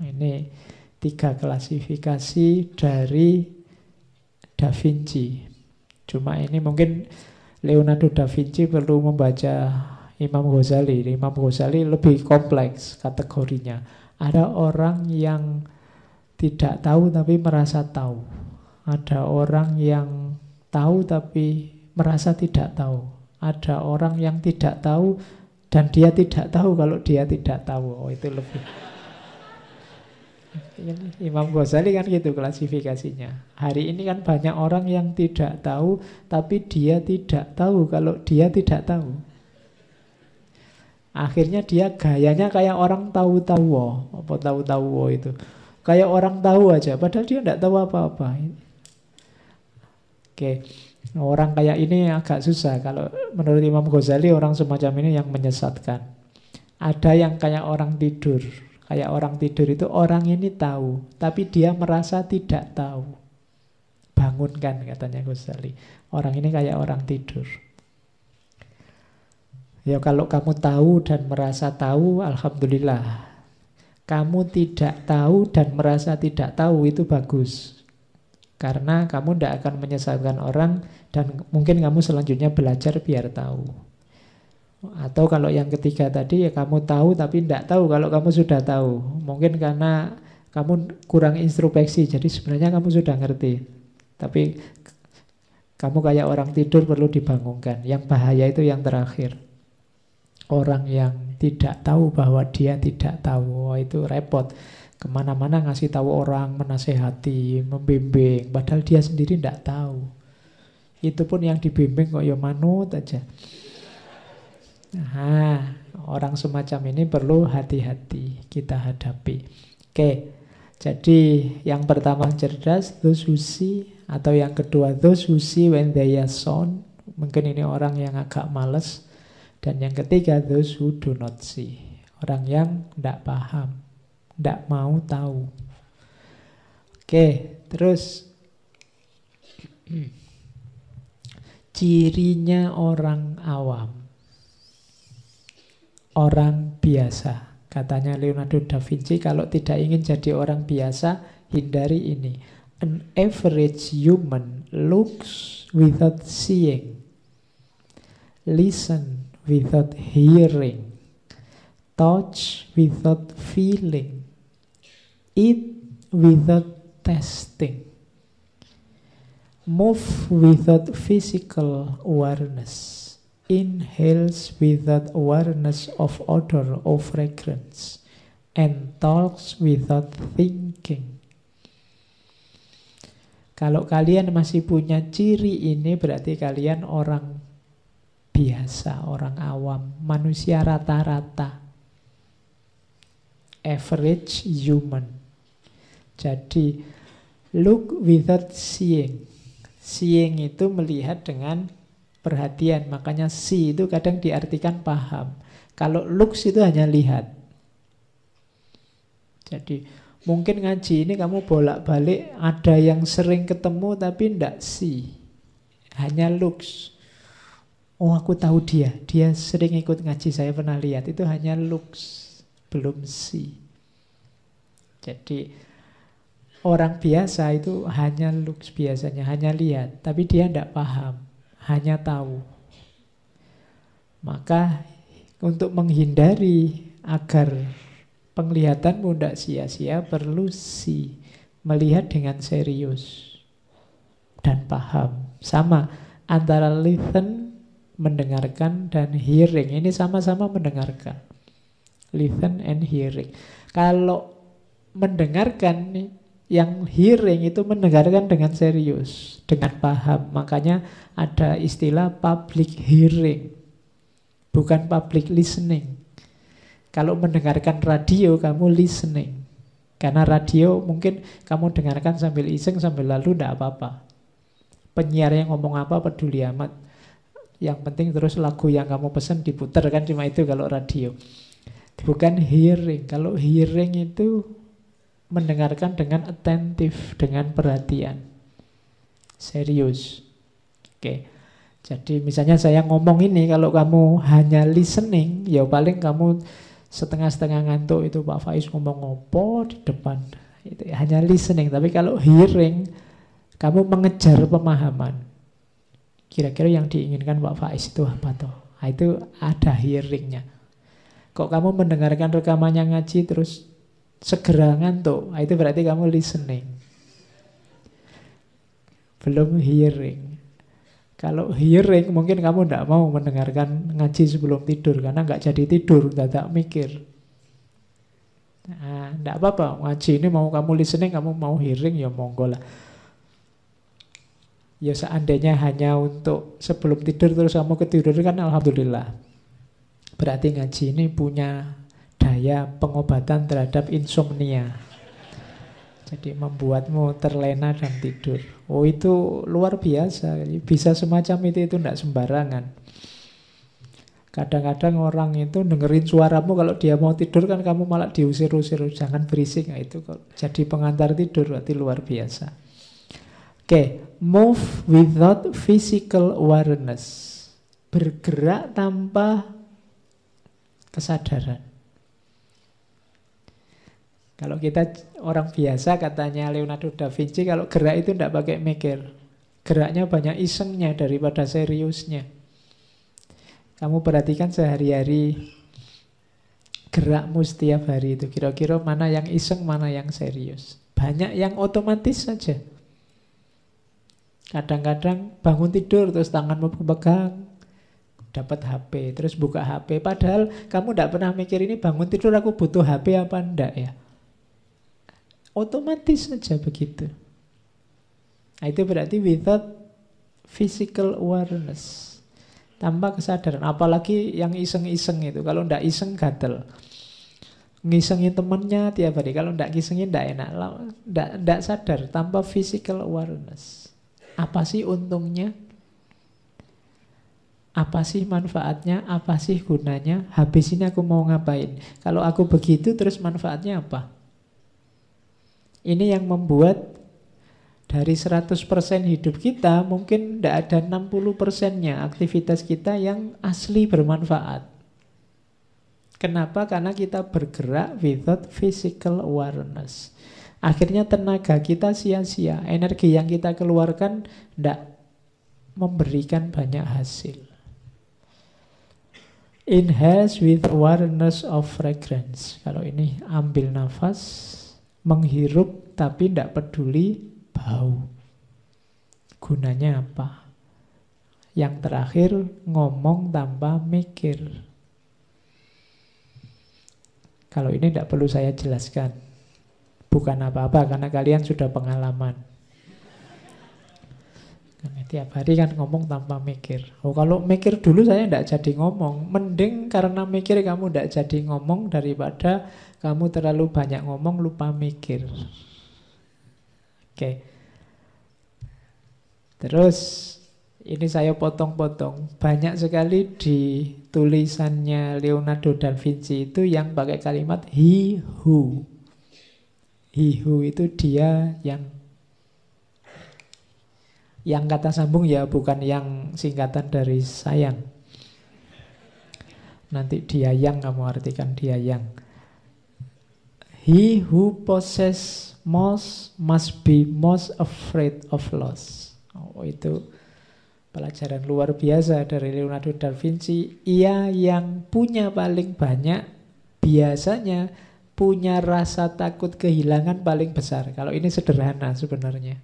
Ini tiga klasifikasi dari Da Vinci. Cuma ini mungkin Leonardo da Vinci perlu membaca Imam Ghazali. Imam Ghazali lebih kompleks kategorinya. Ada orang yang tidak tahu tapi merasa tahu. Ada orang yang tahu tapi merasa tidak tahu. Ada orang yang tidak tahu dan dia tidak tahu kalau dia tidak tahu. Oh, itu lebih. *laughs* Imam Ghazali kan gitu klasifikasinya. Hari ini kan banyak orang yang tidak tahu tapi dia tidak tahu kalau dia tidak tahu. Akhirnya dia gayanya kayak orang tahu-tahu. Apa tahu-tahu itu? Kayak orang tahu aja, padahal dia tidak tahu apa-apa. Oke, orang kayak ini agak susah. Kalau menurut Imam Ghazali, orang semacam ini yang menyesatkan. Ada yang kayak orang tidur. Kayak orang tidur itu orang ini tahu, tapi dia merasa tidak tahu. Bangunkan katanya Ghazali. Orang ini kayak orang tidur. Ya kalau kamu tahu dan merasa tahu, Alhamdulillah kamu tidak tahu dan merasa tidak tahu itu bagus. Karena kamu tidak akan menyesatkan orang dan mungkin kamu selanjutnya belajar biar tahu. Atau kalau yang ketiga tadi ya kamu tahu tapi tidak tahu kalau kamu sudah tahu. Mungkin karena kamu kurang introspeksi jadi sebenarnya kamu sudah ngerti. Tapi kamu kayak orang tidur perlu dibangunkan. Yang bahaya itu yang terakhir. Orang yang tidak tahu bahwa dia tidak tahu. Oh, itu repot. Ke mana-mana ngasih tahu orang, menasehati, membimbing. Padahal dia sendiri tidak tahu. Itu pun yang dibimbing kok ya manut aja. Nah, orang semacam ini perlu hati-hati kita hadapi. Oke, jadi yang pertama cerdas, those who see. Atau yang kedua, those who see when they are shown. Mungkin ini orang yang agak males Dan yang ketiga, those who do not see. Orang yang tidak paham, tidak mau tahu. Oke, terus *clears throat* cirinya orang awam. Orang biasa. Katanya Leonardo da Vinci, kalau tidak ingin jadi orang biasa, hindari ini. An average human looks without seeing. Listen without hearing, touch without feeling, eat without testing, move without physical awareness, inhales without awareness of odor or fragrance, and talks without thinking. Kalau kalian masih punya ciri ini berarti kalian orang biasa, orang awam, manusia rata-rata. Average human. Jadi, look without seeing. Seeing itu melihat dengan perhatian. Makanya see itu kadang diartikan paham. Kalau looks itu hanya lihat. Jadi, mungkin ngaji ini kamu bolak-balik ada yang sering ketemu tapi tidak see. Hanya looks. Oh aku tahu dia, dia sering ikut ngaji, saya pernah lihat. Itu hanya looks, belum see. Jadi orang biasa itu hanya looks biasanya, hanya lihat. Tapi dia tidak paham, hanya tahu. Maka untuk menghindari agar penglihatanmu tidak sia-sia, perlu see. Melihat dengan serius dan paham. Sama antara listen mendengarkan dan hearing. Ini sama-sama mendengarkan. Listen and hearing. Kalau mendengarkan yang hearing itu mendengarkan dengan serius, dengan paham. Makanya ada istilah public hearing. Bukan public listening. Kalau mendengarkan radio kamu listening. Karena radio mungkin kamu dengarkan sambil iseng sambil lalu tidak apa-apa. Penyiar yang ngomong apa peduli amat yang penting terus lagu yang kamu pesen diputar kan cuma itu kalau radio. Bukan hearing. Kalau hearing itu mendengarkan dengan atentif, dengan perhatian. Serius. Oke. Jadi misalnya saya ngomong ini kalau kamu hanya listening, ya paling kamu setengah-setengah ngantuk itu Pak Faiz ngomong ngopo di depan. Itu hanya listening, tapi kalau hearing kamu mengejar pemahaman. Kira-kira yang diinginkan Pak Faiz itu apa toh? Nah, itu ada hearingnya. Kok kamu mendengarkan rekamannya ngaji terus segera ngantuk? Nah, itu berarti kamu listening. Belum hearing. Kalau hearing mungkin kamu tidak mau mendengarkan ngaji sebelum tidur karena nggak jadi tidur, tidak mikir. Nah, tidak apa-apa, ngaji ini mau kamu listening, kamu mau hearing ya monggo lah. Ya seandainya hanya untuk sebelum tidur terus kamu ketiduran kan alhamdulillah. Berarti ngaji ini punya daya pengobatan terhadap insomnia. Jadi membuatmu terlena dan tidur. Oh itu luar biasa. Bisa semacam itu itu tidak sembarangan. Kadang-kadang orang itu dengerin suaramu kalau dia mau tidur kan kamu malah diusir-usir jangan berisik. Nah, itu jadi pengantar tidur berarti luar biasa. Oke, move without physical awareness. Bergerak tanpa kesadaran. Kalau kita orang biasa katanya Leonardo da Vinci kalau gerak itu tidak pakai mikir. Geraknya banyak isengnya daripada seriusnya. Kamu perhatikan sehari-hari gerakmu setiap hari itu kira-kira mana yang iseng, mana yang serius. Banyak yang otomatis saja. Kadang-kadang bangun tidur terus tanganmu pegang dapat HP, terus buka HP. Padahal kamu tidak pernah mikir ini bangun tidur aku butuh HP apa enggak ya. Otomatis saja begitu. Nah, itu berarti without physical awareness. Tanpa kesadaran. Apalagi yang iseng-iseng itu. Kalau tidak iseng gatel. Ngisengin temennya tiap hari. Kalau tidak ngisengin tidak enak. Tidak sadar. Tanpa physical awareness. Apa sih untungnya? Apa sih manfaatnya? Apa sih gunanya? Habis ini aku mau ngapain? Kalau aku begitu terus manfaatnya apa? Ini yang membuat dari 100% hidup kita mungkin tidak ada 60 persennya aktivitas kita yang asli bermanfaat. Kenapa? Karena kita bergerak without physical awareness. Akhirnya tenaga kita sia-sia, energi yang kita keluarkan tidak memberikan banyak hasil. Inhale with awareness of fragrance. Kalau ini ambil nafas, menghirup tapi tidak peduli bau. Gunanya apa? Yang terakhir ngomong tanpa mikir. Kalau ini tidak perlu saya jelaskan. Bukan apa-apa karena kalian sudah pengalaman. Karena tiap hari kan ngomong tanpa mikir. Oh kalau mikir dulu saya tidak jadi ngomong. Mending karena mikir kamu tidak jadi ngomong daripada kamu terlalu banyak ngomong lupa mikir. Oke. Terus ini saya potong-potong. Banyak sekali di tulisannya Leonardo da Vinci itu yang pakai kalimat he who. Who itu dia yang yang kata sambung ya bukan yang singkatan dari sayang. Nanti dia yang kamu artikan dia yang. He who possess most must be most afraid of loss. Oh, itu Pelajaran luar biasa dari Leonardo da Vinci. Ia yang punya paling banyak biasanya punya rasa takut kehilangan paling besar. Kalau ini sederhana sebenarnya.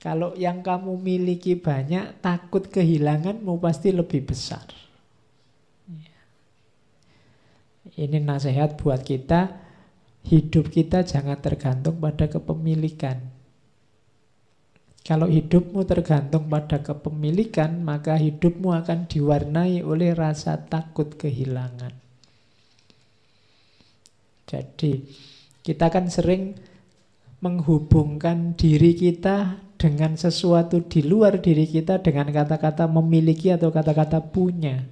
Kalau yang kamu miliki banyak, takut kehilanganmu pasti lebih besar. Ini nasihat buat kita, hidup kita jangan tergantung pada kepemilikan. Kalau hidupmu tergantung pada kepemilikan, maka hidupmu akan diwarnai oleh rasa takut kehilangan. Jadi, kita kan sering menghubungkan diri kita dengan sesuatu di luar diri kita dengan kata-kata memiliki atau kata-kata punya.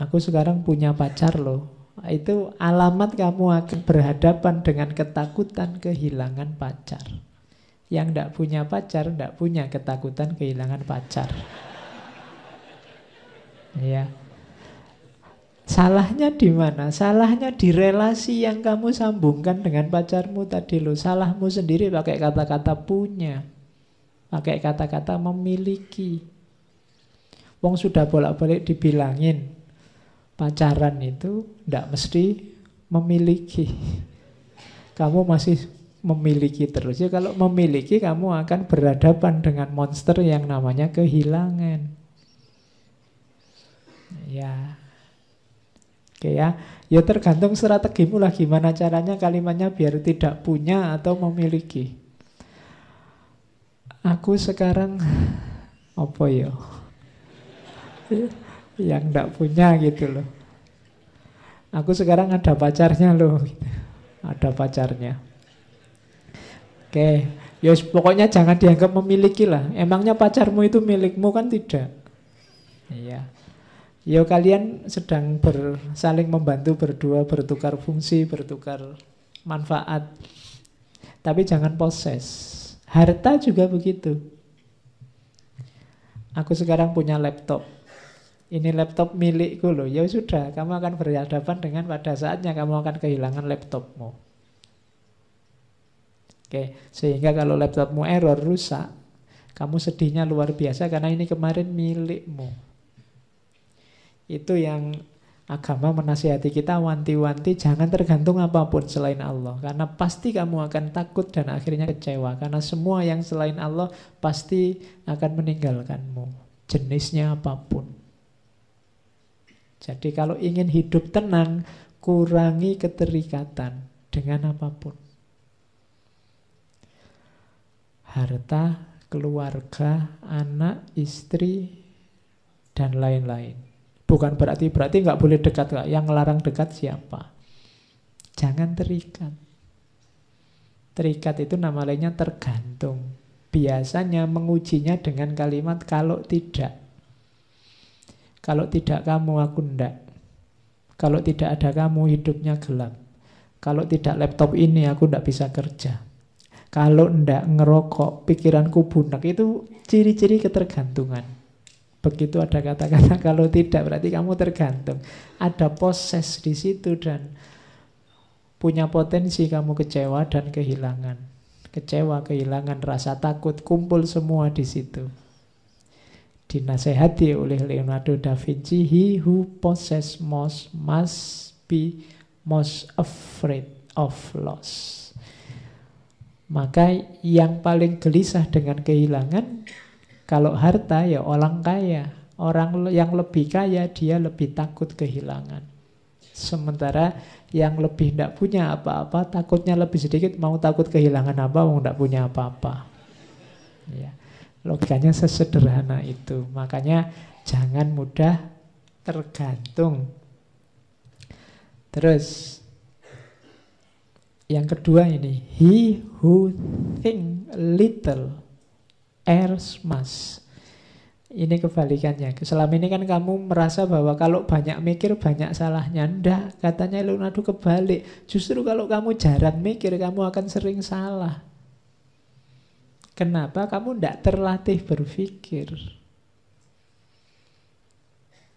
Aku sekarang punya pacar loh. Itu alamat kamu akan berhadapan dengan ketakutan kehilangan pacar. Yang tidak punya pacar, tidak punya ketakutan kehilangan pacar. Ya. Salahnya di mana? Salahnya di relasi yang kamu sambungkan dengan pacarmu tadi lo. Salahmu sendiri pakai kata-kata punya. Pakai kata-kata memiliki. Wong sudah bolak-balik dibilangin pacaran itu tidak mesti memiliki. Kamu masih memiliki terus. Ya kalau memiliki kamu akan berhadapan dengan monster yang namanya kehilangan. Ya. Oke ya. Ya tergantung strategimu lah gimana caranya kalimatnya biar tidak punya atau memiliki. Aku sekarang apa ya? yang tidak punya gitu loh. Aku sekarang ada pacarnya loh. Ada pacarnya. Oke, ya pokoknya jangan dianggap memiliki lah. Emangnya pacarmu itu milikmu kan tidak? Iya. Ya kalian sedang ber, saling membantu berdua, bertukar fungsi, bertukar manfaat. Tapi jangan poses. Harta juga begitu. Aku sekarang punya laptop. Ini laptop milikku loh. Ya sudah, kamu akan berhadapan dengan pada saatnya kamu akan kehilangan laptopmu. Oke, sehingga kalau laptopmu error rusak, kamu sedihnya luar biasa karena ini kemarin milikmu. Itu yang agama menasihati kita wanti-wanti jangan tergantung apa pun selain Allah karena pasti kamu akan takut dan akhirnya kecewa karena semua yang selain Allah pasti akan meninggalkanmu jenisnya apa pun. Jadi kalau ingin hidup tenang kurangi keterikatan dengan apa pun harta, keluarga, anak, istri, dan lain-lain. Bukan berarti berarti nggak boleh dekat gak? Yang larang dekat siapa? Jangan terikat. Terikat itu nama lainnya tergantung. Biasanya mengujinya dengan kalimat kalau tidak. Kalau tidak kamu, aku ndak. Kalau tidak ada kamu, hidupnya gelap. Kalau tidak laptop ini, aku ndak bisa kerja. Kalau ndak ngerokok, pikiranku bunak. Itu ciri-ciri ketergantungan. Begitu ada kata-kata *laughs* kalau tidak, berarti kamu tergantung. Ada proses di situ dan punya potensi kamu kecewa dan kehilangan. Kecewa, kehilangan, rasa takut, kumpul semua di situ. Dinasehati oleh Leonardo da Vinci, he who possess most must be most afraid of loss. Maka yang paling gelisah dengan kehilangan, kalau harta ya orang kaya. Orang yang lebih kaya dia lebih takut kehilangan. Sementara yang lebih tidak punya apa-apa, takutnya lebih sedikit, mau takut kehilangan apa, mau tidak punya apa-apa. Ya. Logikanya sesederhana itu. Makanya jangan mudah tergantung. Terus yang kedua ini, he who think little errs much. Ini kebalikannya. Selama ini kan kamu merasa bahwa kalau banyak mikir banyak salahnya. Ndak, katanya Leonardo kebalik. Justru kalau kamu jarang mikir kamu akan sering salah. Kenapa kamu ndak terlatih berpikir?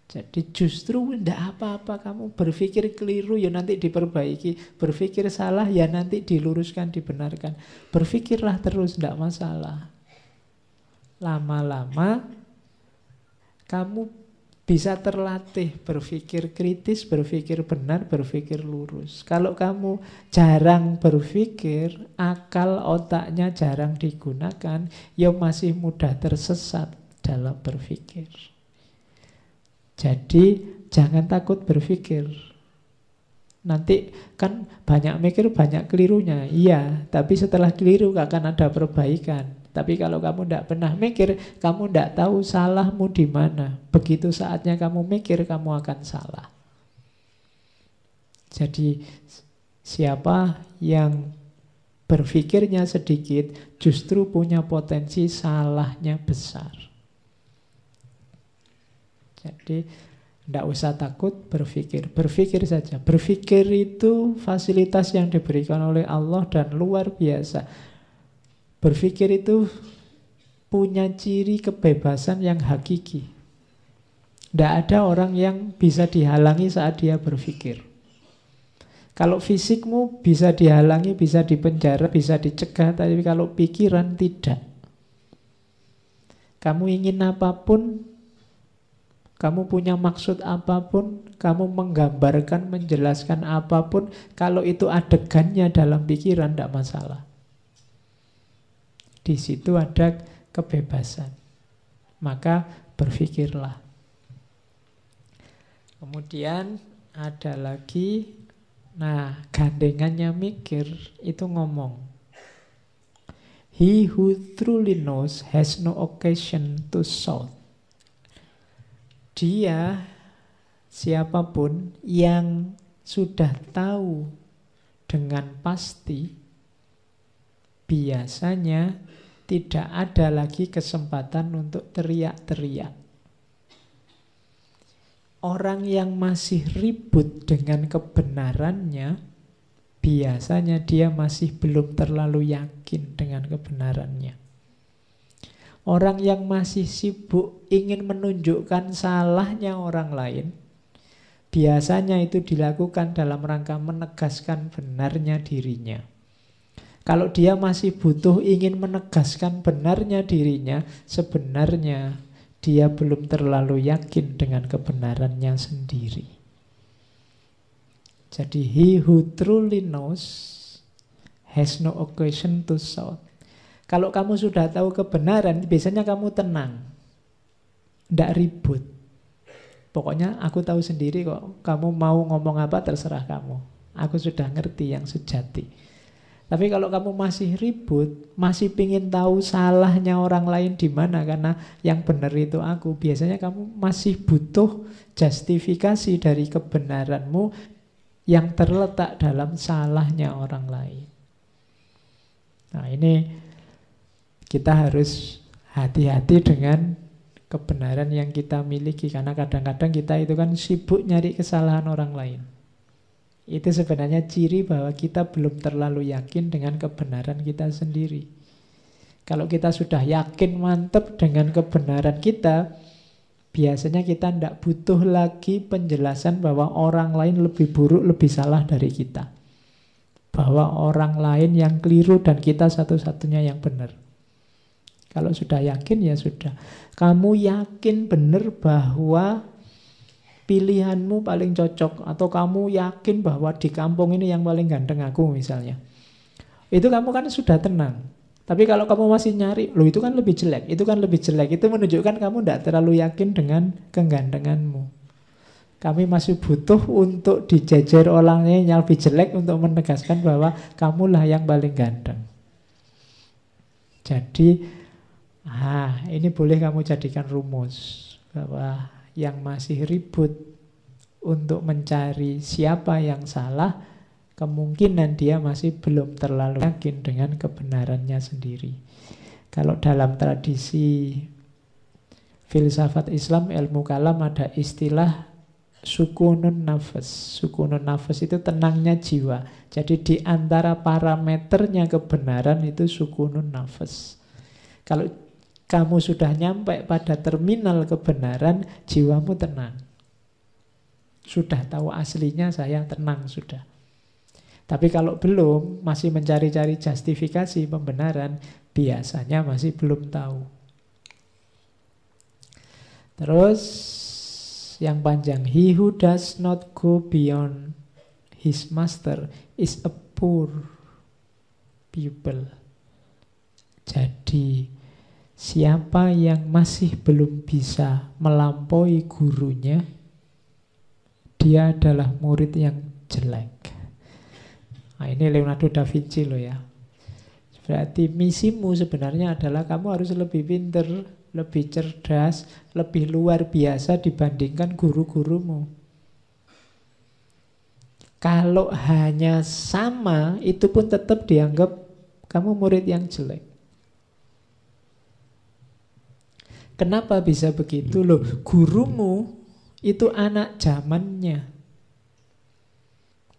Jadi justru ndak apa-apa kamu berpikir keliru ya nanti diperbaiki, berpikir salah ya nanti diluruskan, dibenarkan. Berpikirlah terus ndak masalah. Lama-lama kamu bisa terlatih berpikir kritis, berpikir benar, berpikir lurus. Kalau kamu jarang berpikir, akal otaknya jarang digunakan, ya masih mudah tersesat dalam berpikir. Jadi jangan takut berpikir. Nanti kan banyak mikir, banyak kelirunya. Iya, tapi setelah keliru akan ada perbaikan. Tapi kalau kamu tidak pernah mikir, kamu tidak tahu salahmu di mana. Begitu saatnya kamu mikir, kamu akan salah. Jadi siapa yang berpikirnya sedikit justru punya potensi salahnya besar. Jadi tidak usah takut berpikir, berpikir saja. Berpikir itu fasilitas yang diberikan oleh Allah dan luar biasa. Berpikir itu punya ciri kebebasan yang hakiki. Tidak ada orang yang bisa dihalangi saat dia berpikir. Kalau fisikmu bisa dihalangi, bisa dipenjara, bisa dicegah, tapi kalau pikiran tidak. Kamu ingin apa pun, kamu punya maksud apa pun, kamu menggambarkan, menjelaskan apa pun, kalau itu adegannya dalam pikiran, tidak masalah. Di situ ada kebebasan. Maka berpikirlah. Kemudian ada lagi, nah gandengannya mikir itu ngomong. He who truly knows has no occasion to shout. Dia siapa pun yang sudah tahu dengan pasti biasanya tidak ada lagi kesempatan untuk teriak-teriak. Orang yang masih ribut dengan kebenarannya, biasanya dia masih belum terlalu yakin dengan kebenarannya. Orang yang masih sibuk ingin menunjukkan salahnya orang lain, biasanya itu dilakukan dalam rangka menegaskan benarnya dirinya. Kalau dia masih butuh ingin menegaskan benarnya dirinya, sebenarnya dia belum terlalu yakin dengan kebenarannya sendiri. Jadi he who truly knows has no occasion to shout. Kalau kamu sudah tahu kebenaran, biasanya kamu tenang. Tidak ribut. Pokoknya aku tahu sendiri kok. Kamu mau ngomong apa terserah kamu. Aku sudah ngerti yang sejati. Tapi kalau kamu masih ribut, masih pingin tahu salahnya orang lain di mana karena yang benar itu aku, biasanya kamu masih butuh justifikasi dari kebenaranmu yang terletak dalam salahnya orang lain. Nah ini kita harus hati-hati dengan kebenaran yang kita miliki karena kadang-kadang kita itu kan sibuk nyari kesalahan orang lain. Itu sebenarnya ciri bahwa kita belum terlalu yakin dengan kebenaran kita sendiri. Kalau kita sudah yakin mantap dengan kebenaran kita, biasanya kita tidak butuh lagi penjelasan bahwa orang lain lebih buruk, lebih salah dari kita. Bahwa orang lain yang keliru dan kita satu-satunya yang benar. Kalau sudah yakin ya sudah. Kamu yakin benar bahwa pilihanmu paling cocok atau kamu yakin bahwa di kampung ini yang paling ganteng aku misalnya. Itu kamu kan sudah tenang. Tapi kalau kamu masih nyari, lo itu kan lebih jelek, itu kan lebih jelek. Itu menunjukkan kamu tidak terlalu yakin dengan kegantenganmu. Kami masih butuh untuk dijejer orangnya yang lebih jelek untuk menegaskan bahwa kamulah yang paling ganteng. Jadi Ah, ini boleh kamu jadikan rumus bahwa yang masih ribut untuk mencari siapa yang salah, kemungkinan dia masih belum terlalu yakin dengan kebenarannya sendiri. Kalau dalam tradisi filsafat Islam, ilmu kalam ada istilah sukunun nafas. Sukunun nafas itu tenangnya jiwa. Jadi di antara parameternya kebenaran itu sukunun nafas. Kalau kamu sudah nyampe pada terminal kebenaran, jiwamu tenang. Sudah tahu aslinya saya tenang sudah. Tapi kalau belum, masih mencari-cari justifikasi pembenaran, biasanya masih belum tahu. Terus yang panjang, he who does not go beyond his master is a poor pupil. Jadi Siapa yang masih belum bisa melampaui gurunya, dia adalah murid yang jelek. Nah, ini Leonardo da Vinci loh ya. Berarti misimu sebenarnya adalah kamu harus lebih pinter, lebih cerdas, lebih luar biasa dibandingkan guru-gurumu. Kalau hanya sama, itu pun tetap dianggap kamu murid yang jelek. Kenapa bisa begitu loh? Gurumu itu anak zamannya.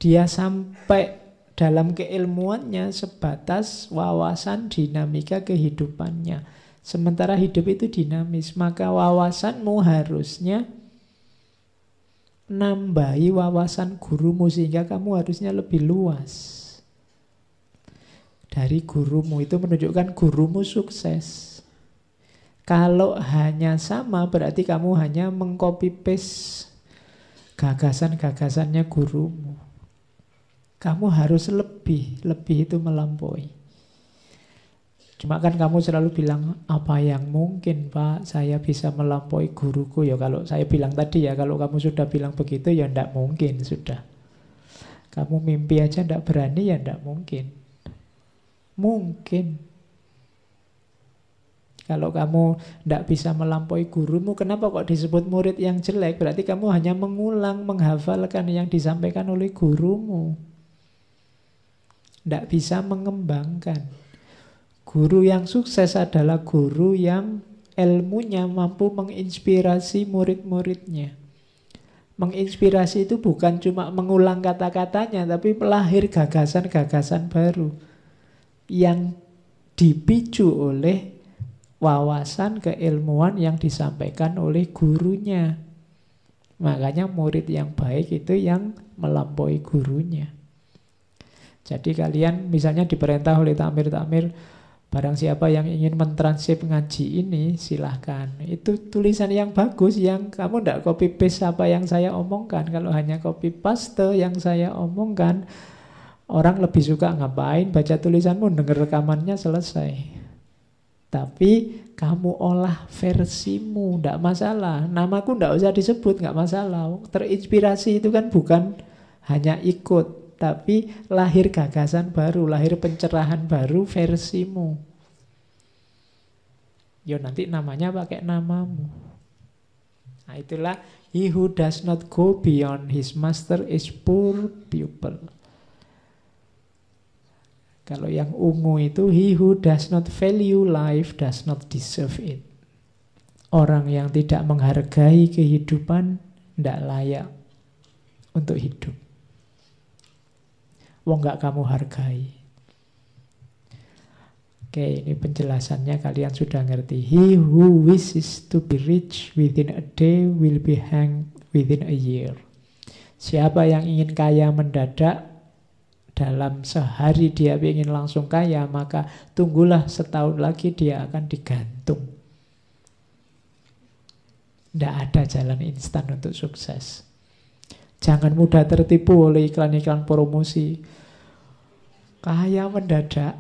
Dia sampai dalam keilmuannya sebatas wawasan dinamika kehidupannya. Sementara hidup itu dinamis, maka wawasanmu harusnya nambahi wawasan gurumu sehingga kamu harusnya lebih luas. Dari gurumu itu menunjukkan gurumu sukses. Kalau hanya sama berarti kamu hanya mengcopy paste gagasan-gagasannya gurumu. Kamu harus lebih, lebih itu melampaui. Cuma kan kamu selalu bilang apa yang mungkin Pak saya bisa melampaui guruku ya kalau saya bilang tadi ya kalau kamu sudah bilang begitu ya ndak mungkin sudah. Kamu mimpi aja ndak berani ya ndak mungkin. Mungkin kalau kamu tidak bisa melampaui gurumu, kenapa kok disebut murid yang jelek? Berarti kamu hanya mengulang, menghafalkan yang disampaikan oleh gurumu. Tidak bisa mengembangkan. Guru yang sukses adalah guru yang ilmunya mampu menginspirasi murid-muridnya. Menginspirasi itu bukan cuma mengulang kata-katanya, tapi melahir gagasan-gagasan baru yang dipicu oleh wawasan keilmuan yang disampaikan oleh gurunya. Makanya murid yang baik itu yang melampaui gurunya. Jadi kalian misalnya diperintah oleh takmir-takmir barang siapa yang ingin mentransip ngaji ini silahkan. Itu tulisan yang bagus yang kamu tidak copy paste apa yang saya omongkan. Kalau hanya copy paste yang saya omongkan orang lebih suka ngapain baca tulisanmu dengar rekamannya selesai. Tapi kamu olah versimu, tidak masalah. Namaku tidak usah disebut, nggak masalah. Terinspirasi itu kan bukan hanya ikut, tapi lahir gagasan baru, lahir pencerahan baru versimu. Yo nanti namanya pakai namamu. Nah itulah he who does not go beyond his master is poor pupil. Kalau yang ungu itu he who does not value life does not deserve it. Orang yang tidak menghargai kehidupan tidak layak untuk hidup. Wong gak kamu hargai. Oke, ini penjelasannya kalian sudah ngerti. He who wishes to be rich within a day will be hanged within a year. Siapa yang ingin kaya mendadak dalam sehari dia ingin langsung kaya, maka tunggulah setahun lagi dia akan digantung. Tidak ada jalan instan untuk sukses. Jangan mudah tertipu oleh iklan-iklan promosi. Kaya mendadak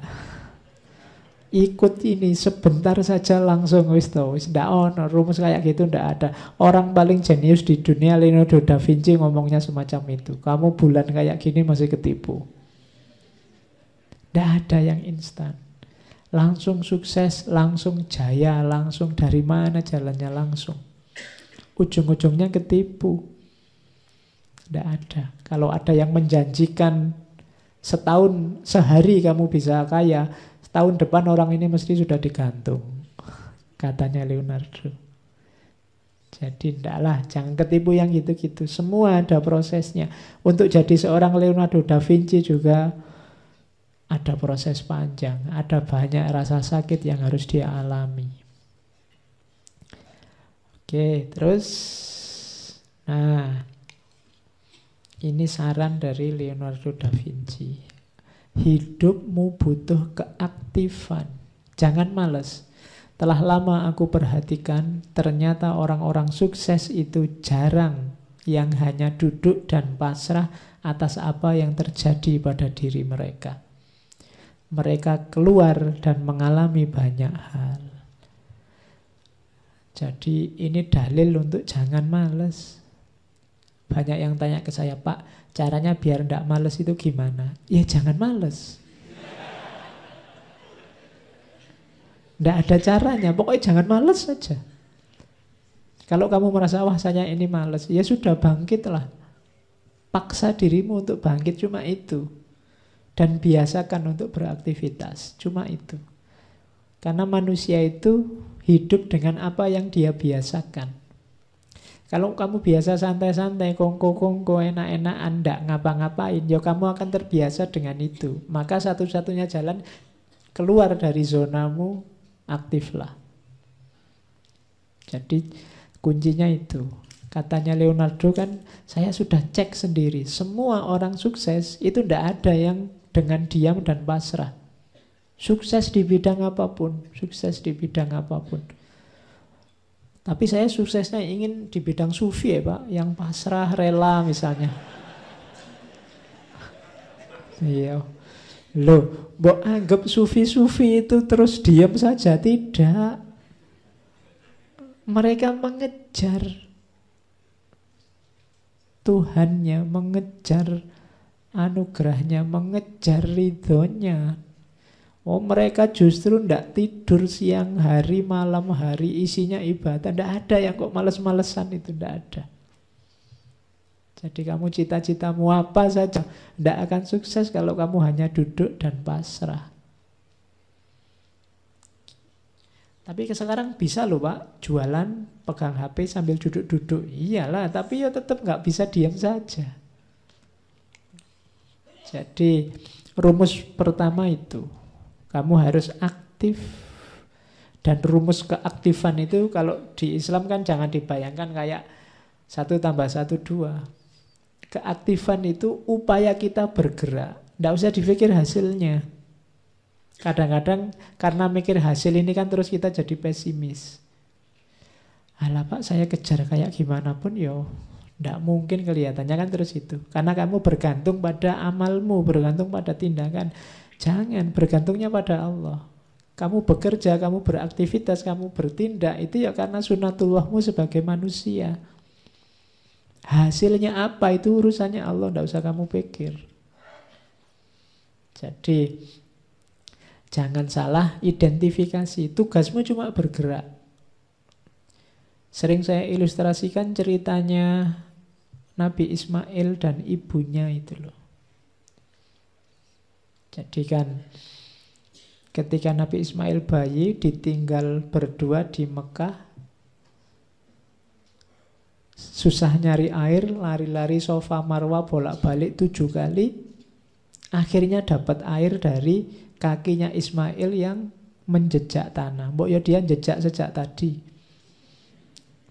ikut ini sebentar saja langsung wis to wis ndak ono rumus kayak gitu ndak ada orang paling jenius di dunia Leonardo da Vinci ngomongnya semacam itu kamu bulan kayak gini masih ketipu ndak ada yang instan langsung sukses langsung jaya langsung dari mana jalannya langsung ujung-ujungnya ketipu ndak ada kalau ada yang menjanjikan setahun sehari kamu bisa kaya Tahun depan orang ini mesti sudah digantung. Katanya Leonardo. Jadi ndaklah, jangan ketipu yang gitu-gitu. Semua ada prosesnya. Untuk jadi seorang Leonardo da Vinci juga ada proses panjang. Ada banyak rasa sakit yang harus dia alami. Oke, terus Nah, ini saran dari Leonardo da Vinci. Hidupmu butuh keaktifan. Jangan males. Telah lama aku perhatikan, ternyata orang-orang sukses itu jarang yang hanya duduk dan pasrah atas apa yang terjadi pada diri mereka. Mereka keluar dan mengalami banyak hal. Jadi ini dalil untuk jangan males. Banyak yang tanya ke saya, Pak, Caranya biar tidak males itu gimana? Ya jangan males. Tidak ada caranya, pokoknya jangan males saja. Kalau kamu merasa, wah saya ini males, ya sudah bangkitlah. Paksa dirimu untuk bangkit cuma itu. Dan biasakan untuk beraktivitas, cuma itu. Karena manusia itu hidup dengan apa yang dia biasakan. Kalau kamu biasa santai-santai, kongko-kongko, enak-enak, anda ngapa-ngapain, ya kamu akan terbiasa dengan itu. Maka satu-satunya jalan keluar dari zonamu, aktiflah. Jadi kuncinya itu. Katanya Leonardo kan, saya sudah cek sendiri. Semua orang sukses itu tidak ada yang dengan diam dan pasrah. Sukses di bidang apa pun, sukses di bidang apa pun. Tapi saya suksesnya ingin di bidang sufi ya Pak, yang pasrah, rela misalnya. Iya. Loh, mbok anggap sufi-sufi itu terus diam saja tidak. Mereka mengejar Tuhannya, mengejar anugerahnya, mengejar ridhonya. Oh mereka justru tidak tidur siang hari, malam hari, isinya ibadah. Tidak ada yang kok males-malesan itu, tidak ada. Jadi kamu cita-citamu apa saja, tidak akan sukses kalau kamu hanya duduk dan pasrah. Tapi sekarang bisa loh pak, jualan, pegang HP sambil duduk-duduk. Iyalah, tapi ya tetap nggak bisa diam saja. Jadi rumus pertama itu, kamu harus aktif. Dan rumus keaktifan itu kalau di Islam kan jangan dibayangkan kayak satu tambah satu dua. Keaktifan itu upaya kita bergerak. Tidak usah dipikir hasilnya. Kadang-kadang karena mikir hasil ini kan terus kita jadi pesimis. Alah pak saya kejar kayak gimana pun yo tidak mungkin kelihatannya kan terus itu. Karena kamu bergantung pada amalmu, bergantung pada tindakan. Jangan, bergantungnya pada Allah. Kamu bekerja, kamu beraktivitas, kamu bertindak, itu ya karena sunatullahmu sebagai manusia. Hasilnya apa itu urusannya Allah, tidak usah kamu pikir. Jadi, jangan salah identifikasi, tugasmu cuma bergerak. Sering saya ilustrasikan ceritanya Nabi Ismail dan ibunya itu loh. Jadi kan ketika Nabi Ismail bayi ditinggal berdua di Mekah, susah nyari air, lari-lari sofa marwa bolak-balik tujuh kali, akhirnya dapat air dari kakinya Ismail yang menjejak tanah. Mbok ya dia jejak sejak tadi.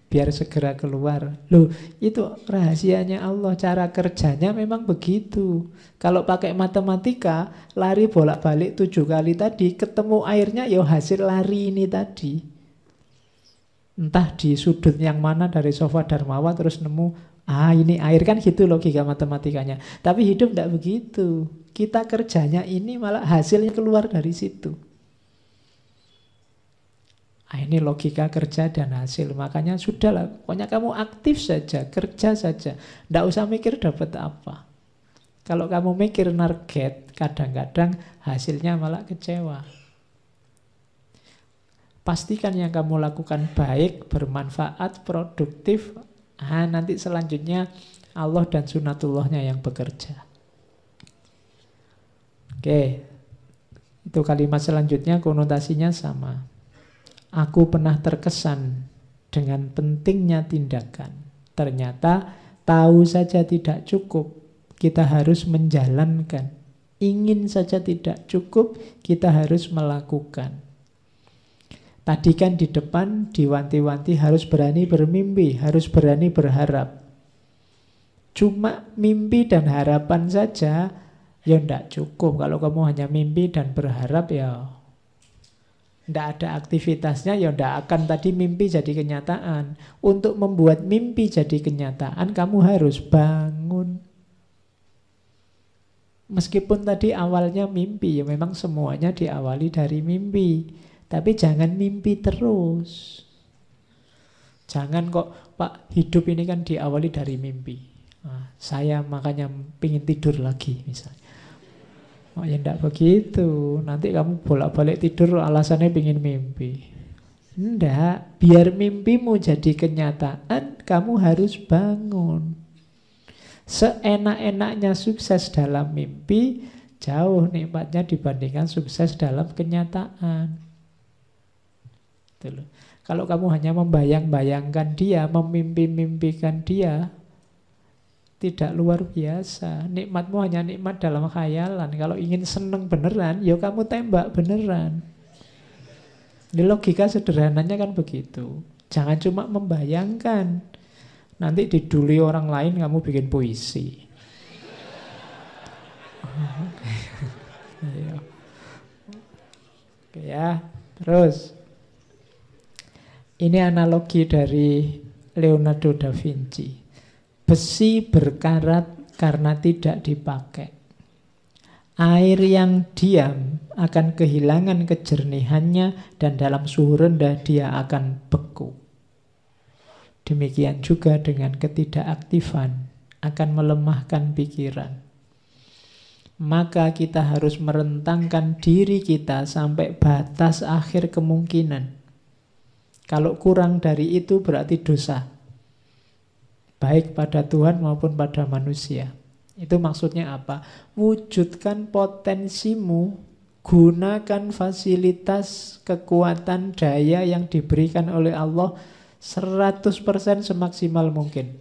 Biar segera keluar. Loh, itu rahasianya Allah. Cara kerjanya memang begitu. Kalau pakai matematika, lari bolak-balik tujuh kali tadi, ketemu airnya ya hasil lari ini tadi. Entah di sudut yang mana dari sofa Darmawan terus nemu, ah ini air kan gitu logika matematikanya. Tapi hidup tidak begitu. Kita kerjanya ini malah hasilnya keluar dari situ. Nah, ini logika kerja dan hasil. Makanya sudahlah, pokoknya kamu aktif saja, kerja saja. Tidak usah mikir dapat apa. Kalau kamu mikir target, kadang-kadang hasilnya malah kecewa. Pastikan yang kamu lakukan baik, bermanfaat, produktif. Ah, nanti selanjutnya Allah dan sunatullahnya yang bekerja. Oke, itu kalimat selanjutnya konotasinya sama. Aku pernah terkesan dengan pentingnya tindakan. Ternyata tahu saja tidak cukup, kita harus menjalankan. Ingin saja tidak cukup, kita harus melakukan. Tadi kan di depan diwanti-wanti harus berani bermimpi, harus berani berharap. Cuma mimpi dan harapan saja ya tidak cukup. Kalau kamu hanya mimpi dan berharap ya tidak ada aktivitasnya ya tidak akan tadi mimpi jadi kenyataan. Untuk membuat mimpi jadi kenyataan kamu harus bangun. Meskipun tadi awalnya mimpi ya memang semuanya diawali dari mimpi. Tapi jangan mimpi terus. Jangan kok, Pak, hidup ini kan diawali dari mimpi. Nah, saya makanya pingin tidur lagi misalnya. Oh ya enggak begitu. Nanti kamu bolak-balik tidur alasannya pingin mimpi. Enggak, biar mimpimu jadi kenyataan, kamu harus bangun. Seenak-enaknya sukses dalam mimpi, jauh nikmatnya dibandingkan sukses dalam kenyataan. Gitu. Kalau kamu hanya membayang-bayangkan dia, memimpi-mimpikan dia, tidak luar biasa. Nikmatmu hanya nikmat dalam khayalan. Kalau ingin seneng beneran, ya kamu tembak beneran. Di logika sederhananya kan begitu. Jangan cuma membayangkan. Nanti diduli orang lain kamu bikin puisi. *laughs* Oke ya, terus. Ini analogi dari Leonardo da Vinci. Besi berkarat karena tidak dipakai. Air yang diam akan kehilangan kejernihannya dan dalam suhu rendah dia akan beku. Demikian juga dengan ketidakaktifan akan melemahkan pikiran. Maka kita harus merentangkan diri kita sampai batas akhir kemungkinan kalau kurang dari itu berarti dosa. Baik pada Tuhan maupun pada manusia. Itu maksudnya apa? Wujudkan potensimu, gunakan fasilitas, kekuatan, daya yang diberikan oleh Allah 100% semaksimal mungkin.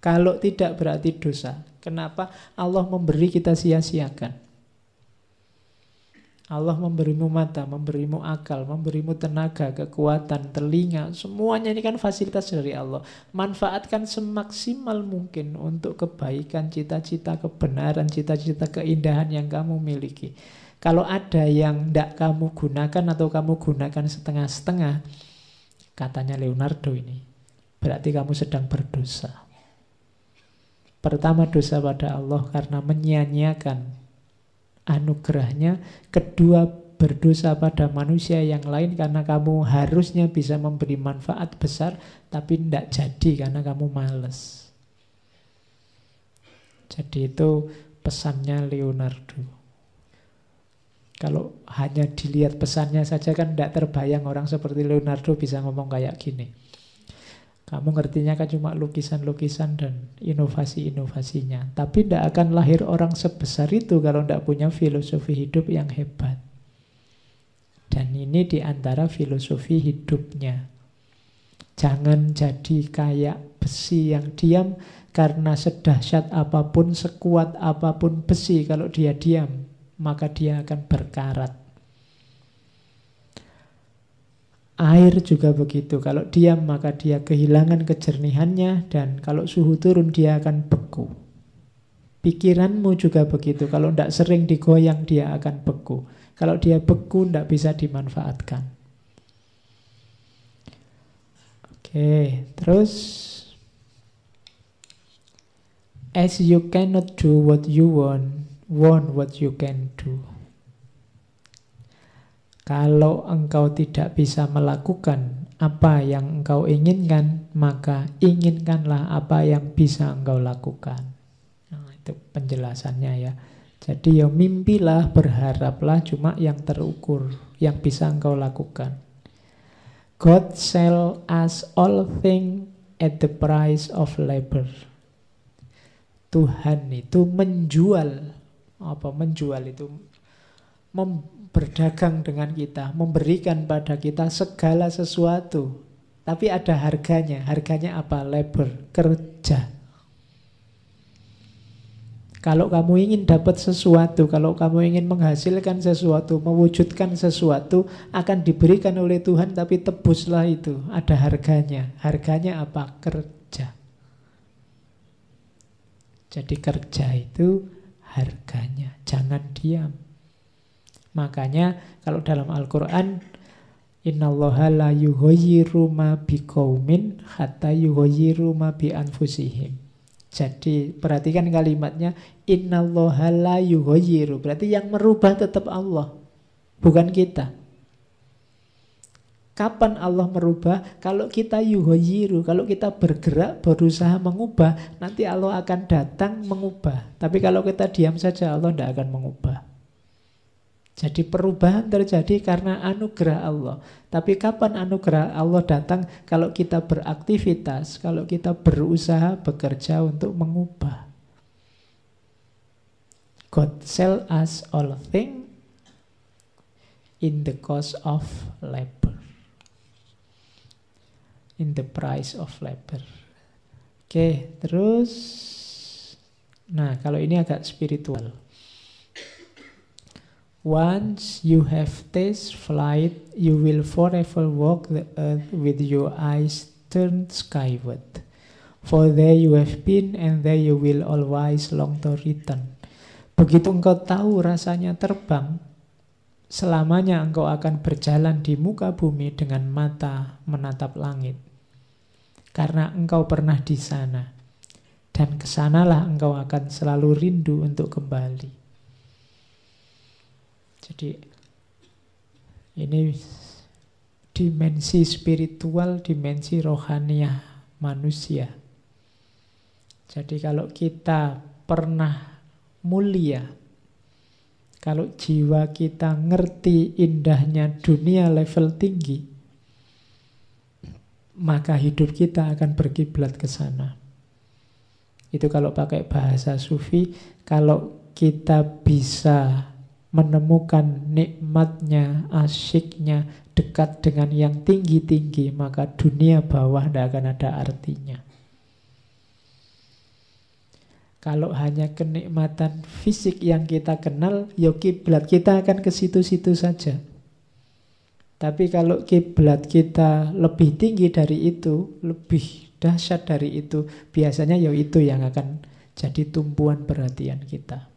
Kalau tidak berarti dosa. Kenapa? Allah memberi kita sia-siakan. Allah memberimu mata, memberimu akal, memberimu tenaga, kekuatan, telinga, semuanya ini kan fasilitas dari Allah. Manfaatkan semaksimal mungkin untuk kebaikan, cita-cita, kebenaran, cita-cita, keindahan yang kamu miliki. Kalau ada yang tidak kamu gunakan atau kamu gunakan setengah-setengah, katanya Leonardo ini, berarti kamu sedang berdosa. Pertama dosa pada Allah karena menyia-nyiakan anugerahnya, kedua berdosa pada manusia yang lain karena kamu harusnya bisa memberi manfaat besar tapi tidak jadi karena kamu males. Jadi itu pesannya Leonardo. Kalau hanya dilihat pesannya saja kan tidak terbayang orang seperti Leonardo bisa ngomong kayak gini. Kamu ngertinya kan cuma lukisan-lukisan dan inovasi-inovasinya. Tapi tidak akan lahir orang sebesar itu kalau tidak punya filosofi hidup yang hebat. Dan ini di antara filosofi hidupnya. Jangan jadi kayak besi yang diam karena sedahsyat apa pun, sekuat apa pun besi kalau dia diam, maka dia akan berkarat. Air juga begitu, kalau diam maka dia kehilangan kejernihannya dan kalau suhu turun dia akan beku. Pikiranmu juga begitu, kalau tidak sering digoyang dia akan beku. Kalau dia beku tidak bisa dimanfaatkan. Oke, terus as you cannot do what you want, want what you can do. Kalau engkau tidak bisa melakukan apa yang engkau inginkan, maka inginkanlah apa yang bisa engkau lakukan. Nah, itu penjelasannya ya. Jadi ya mimpilah, berharaplah cuma yang terukur, yang bisa engkau lakukan. God sell us all things at the price of labor. Tuhan itu menjual apa menjual itu mem, berdagang dengan kita, memberikan pada kita segala sesuatu. Tapi ada harganya. Harganya apa? Labor, kerja. Kalau kamu ingin dapat sesuatu, kalau kamu ingin menghasilkan sesuatu, mewujudkan sesuatu, akan diberikan oleh Tuhan, tapi tebuslah itu. Ada harganya. Harganya apa? Kerja. Jadi kerja itu harganya. Jangan diam. Makanya kalau dalam Al-Quran, Innallaha la yuhoyiru ma biqaumin hatta yuhoyiru ma bi anfusihim. Jadi perhatikan kalimatnya innallaha la yughayyiru. Berarti yang merubah tetap Allah, bukan kita. Kapan Allah merubah? Kalau kita yuhoyiru, kalau kita bergerak, berusaha mengubah, nanti Allah akan datang mengubah. Tapi kalau kita diam saja, Allah tidak akan mengubah. Jadi perubahan terjadi karena anugerah Allah. Tapi kapan anugerah Allah datang? Kalau kita beraktivitas, kalau kita berusaha bekerja untuk mengubah. God sell us all things in the cost of labor. In the price of labor. Oke, terus Nah, kalau ini agak spiritual. Once you have tasted flight, you will forever walk the earth with your eyes turned skyward. For there you have been and there you will always long to return. Begitu engkau tahu rasanya terbang, selamanya engkau akan berjalan di muka bumi dengan mata menatap langit. Karena engkau pernah di sana. Dan ke sanalah engkau akan selalu rindu untuk kembali. Jadi ini dimensi spiritual, dimensi rohaniah manusia. Jadi kalau kita pernah mulia, kalau jiwa kita ngerti indahnya dunia level tinggi, maka hidup kita akan berkiblat ke sana. Itu kalau pakai bahasa sufi, kalau kita bisa menemukan nikmatnya, asyiknya, dekat dengan yang tinggi-tinggi, maka dunia bawah tidak akan ada artinya. Kalau hanya kenikmatan fisik yang kita kenal, ya kiblat kita akan ke situ-situ saja. Tapi kalau kiblat kita lebih tinggi dari itu, lebih dahsyat dari itu, biasanya ya itu yang akan jadi tumpuan perhatian kita.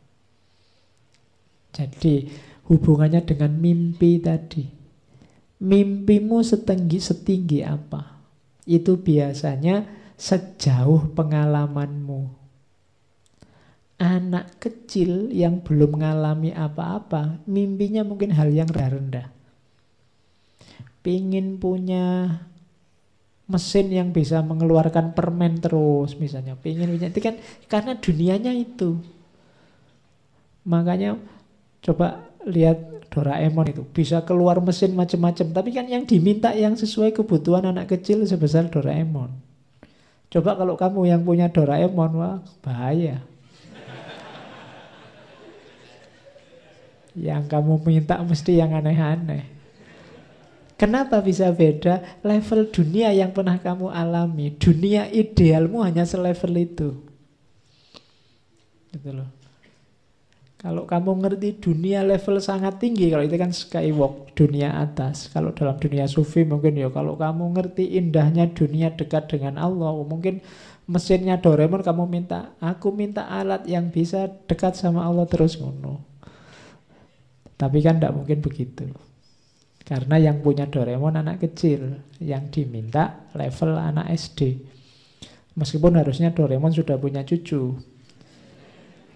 Jadi hubungannya dengan mimpi tadi. Mimpimu setinggi setinggi apa? Itu biasanya sejauh pengalamanmu. Anak kecil yang belum mengalami apa-apa, mimpinya mungkin hal yang rendah. Pingin punya mesin yang bisa mengeluarkan permen terus misalnya. Pingin punya, itu kan karena dunianya itu. Makanya Coba lihat Doraemon itu bisa keluar mesin macam-macam, tapi kan yang diminta yang sesuai kebutuhan anak kecil sebesar Doraemon. Coba kalau kamu yang punya Doraemon, wah bahaya. *laughs* Yang kamu minta mesti yang aneh-aneh. Kenapa bisa beda? Level dunia yang pernah kamu alami, dunia idealmu hanya selevel itu. Gitu loh. Kalau kamu ngerti dunia level sangat tinggi, kalau itu kan skywalk, dunia atas. Kalau dalam dunia sufi mungkin ya, kalau kamu ngerti indahnya dunia dekat dengan Allah, mungkin mesinnya Doraemon kamu minta, aku minta alat yang bisa dekat sama Allah terus ngono. Tapi kan tidak mungkin begitu. Karena yang punya Doraemon anak kecil, yang diminta level anak SD. Meskipun harusnya Doraemon sudah punya cucu,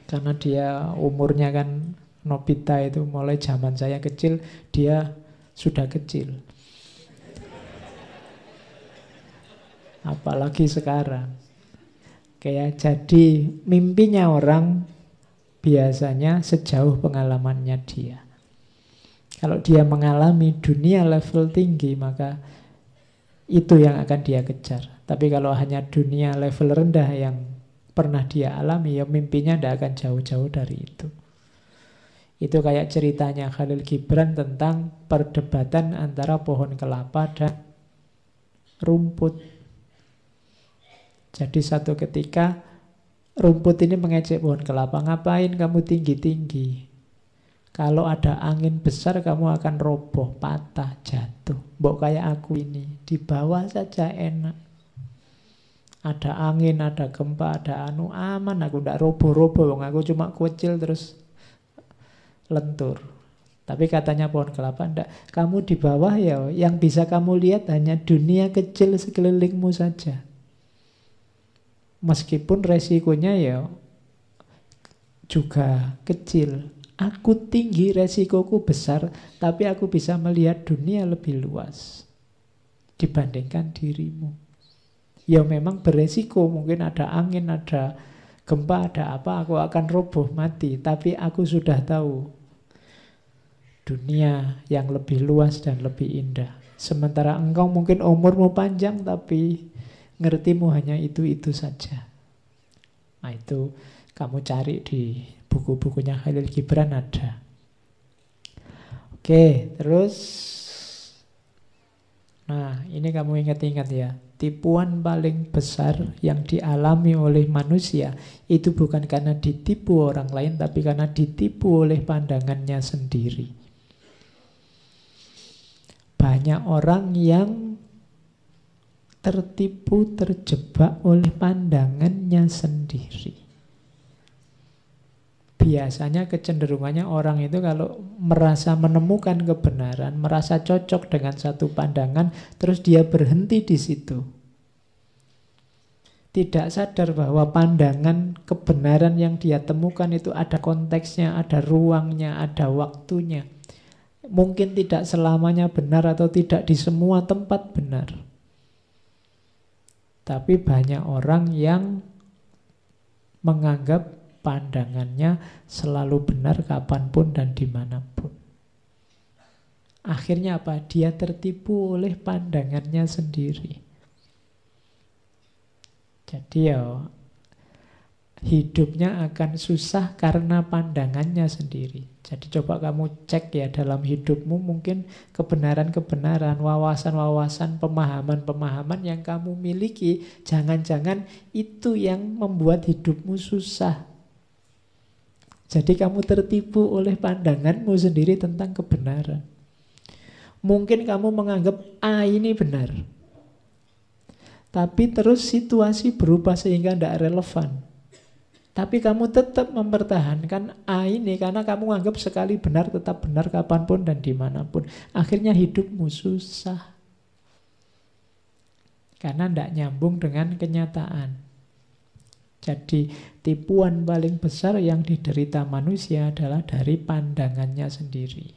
karena dia umurnya kan Nobita itu mulai zaman saya kecil dia sudah kecil. Apalagi sekarang. Kayak jadi mimpinya orang biasanya sejauh pengalamannya dia. Kalau dia mengalami dunia level tinggi maka itu yang akan dia kejar. Tapi kalau hanya dunia level rendah yang pernah dia alami, ya mimpinya tidak akan jauh-jauh dari itu. Itu kayak ceritanya Khalil Gibran tentang perdebatan antara pohon kelapa dan rumput. Jadi satu ketika rumput ini mengejek pohon kelapa, ngapain kamu tinggi-tinggi? Kalau ada angin besar kamu akan roboh, patah, jatuh. Mbok kayak aku ini, di bawah saja enak. Ada angin, ada gempa, ada anu aman aku ndak robo-robo wong aku cuma kecil terus lentur. Tapi katanya pohon kelapa ndak, kamu di bawah ya yang bisa kamu lihat hanya dunia kecil sekelilingmu saja. Meskipun resikonya ya juga kecil. Aku tinggi, resikoku besar, tapi aku bisa melihat dunia lebih luas dibandingkan dirimu ya memang beresiko. Mungkin ada angin ada gempa ada apa aku akan roboh mati. Tapi aku sudah tahu dunia yang lebih luas dan lebih indah. Sementara engkau mungkin umurmu panjang tapi ngertimu hanya itu-itu saja. Nah itu kamu cari di buku-bukunya Khalil Gibran ada. Oke terus nah ini kamu ingat-ingat ya tipuan paling besar yang dialami oleh manusia itu bukan karena ditipu orang lain, tapi karena ditipu oleh pandangannya sendiri. Banyak orang yang tertipu, terjebak oleh pandangannya sendiri. Biasanya kecenderungannya orang itu kalau merasa menemukan kebenaran, merasa cocok dengan satu pandangan, terus dia berhenti di situ. Tidak sadar bahwa pandangan kebenaran yang dia temukan itu ada konteksnya, ada ruangnya, ada waktunya. Mungkin tidak selamanya benar atau tidak di semua tempat benar. Tapi banyak orang yang menganggap pandangannya selalu benar kapan pun dan di mana pun. Akhirnya apa? Dia tertipu oleh pandangannya sendiri. Jadi ya hidupnya akan susah karena pandangannya sendiri. Jadi coba kamu cek ya dalam hidupmu mungkin kebenaran-kebenaran, wawasan-wawasan, pemahaman-pemahaman yang kamu miliki, jangan-jangan itu yang membuat hidupmu susah. Jadi kamu tertipu oleh pandanganmu sendiri tentang kebenaran. Mungkin kamu menganggap A ini benar. Tapi terus situasi berubah sehingga tidak relevan. Tapi kamu tetap mempertahankan A ini karena kamu anggap sekali benar tetap benar kapan pun dan di mana pun. Akhirnya hidupmu susah. Karena tidak nyambung dengan kenyataan. Jadi tipuan paling besar yang diderita manusia adalah dari pandangannya sendiri.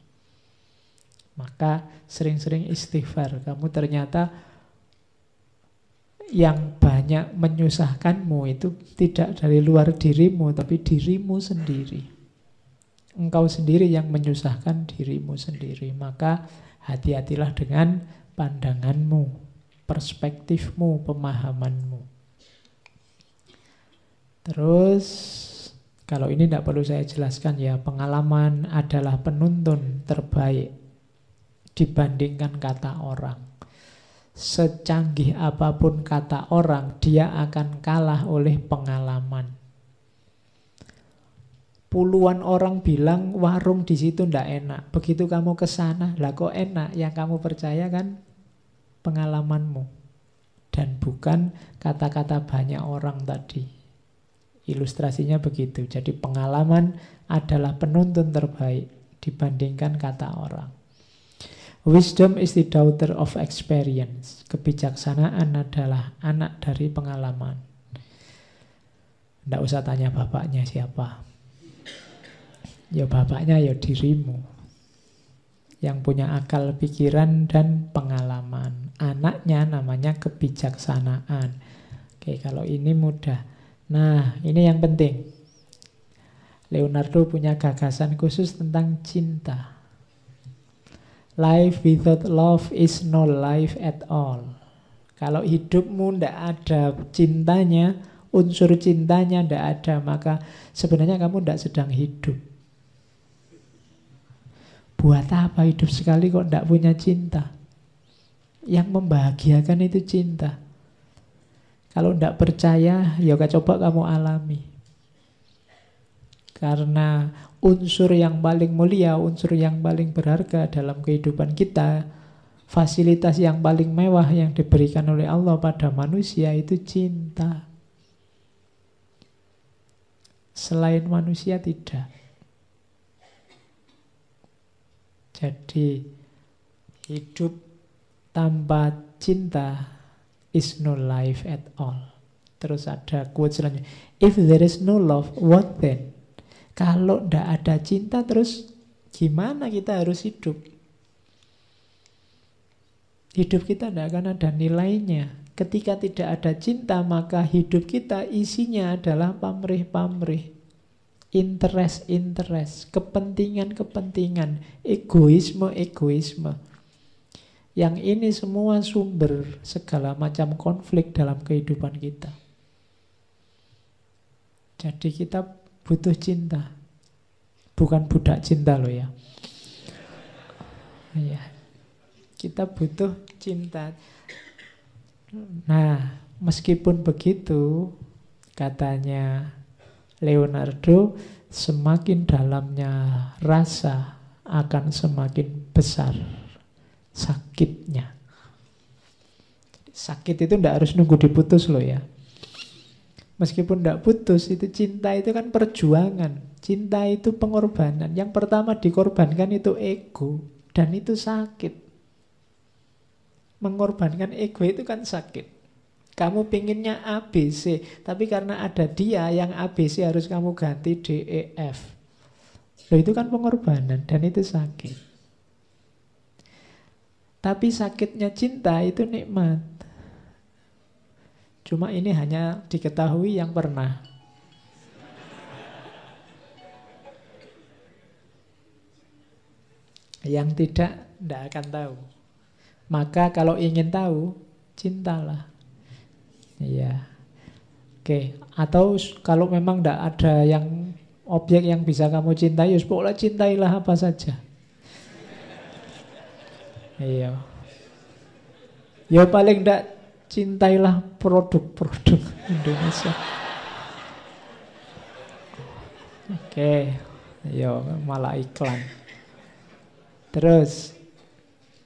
Maka sering-sering istighfar. Kamu ternyata yang banyak menyusahkanmu itu tidak dari luar dirimu, tapi dirimu sendiri. Engkau sendiri yang menyusahkan dirimu sendiri. Maka hati-hatilah dengan pandanganmu, perspektifmu, pemahamanmu. Terus kalau ini tidak perlu saya jelaskan ya, pengalaman adalah penuntun terbaik dibandingkan kata orang. Secanggih apa pun kata orang, dia akan kalah oleh pengalaman. Puluhan orang bilang warung di situ ndak enak. Begitu kamu ke sana, lah kok enak? Yang kamu percaya kan pengalamanmu dan bukan kata-kata banyak orang tadi. Ilustrasinya begitu. Jadi pengalaman adalah penuntun terbaik dibandingkan kata orang. Wisdom is the daughter of experience. Kebijaksanaan adalah anak dari pengalaman. Tidak usah tanya bapaknya siapa. Ya bapaknya ya dirimu yang punya akal pikiran dan pengalaman. Anaknya namanya kebijaksanaan. Oke, kalau ini mudah. Nah, ini yang penting. Leonardo punya gagasan khusus tentang cinta. Life without love is no life at all. Kalau hidupmu tidak ada cintanya, unsur cintanya tidak ada, maka sebenarnya kamu tidak sedang hidup. Buat apa hidup sekali kok tidak punya cinta? Yang membahagiakan itu cinta. Kalau tidak percaya, ya coba kamu alami. Karena unsur yang paling mulia, unsur yang paling berharga dalam kehidupan kita, fasilitas yang paling mewah yang diberikan oleh Allah pada manusia itu cinta. Selain manusia tidak. Jadi hidup tanpa cinta is no life at all. Terus ada quote selanjutnya. If there is no love, what then? Kalau tidak ada cinta terus gimana kita harus hidup? Hidup kita tidak akan ada nilainya. Ketika tidak ada cinta, maka hidup kita isinya adalah pamrih-pamrih interest-interest, kepentingan-kepentingan, egoisme-egoisme. Yang ini semua sumber segala macam konflik dalam kehidupan kita. Jadi kita butuh cinta. Bukan budak cinta loh ya. Ya. Kita butuh cinta. Nah, meskipun begitu, katanya Leonardo, semakin dalamnya rasa akan semakin besar sakitnya. Sakit itu tidak harus nunggu diputus loh ya. Meskipun tidak putus, itu cinta itu kan perjuangan. Cinta itu pengorbanan. Yang pertama dikorbankan itu ego. Dan itu sakit. Mengorbankan ego itu kan sakit. Kamu pinginnya ABC, tapi karena ada dia yang ABC harus kamu ganti DEF. Loh itu kan pengorbanan dan itu sakit. Tapi sakitnya cinta itu nikmat. Cuma ini hanya diketahui yang pernah. Yang tidak, tidak akan tahu. Maka kalau ingin tahu, cintalah. Iya. Oke, atau kalau memang tidak ada yang objek yang bisa kamu cintai, ya pokoknya cintailah apa saja. Iya. Ya paling tidak cintailah produk-produk *laughs* Indonesia. Oke, ya malah iklan. Terus,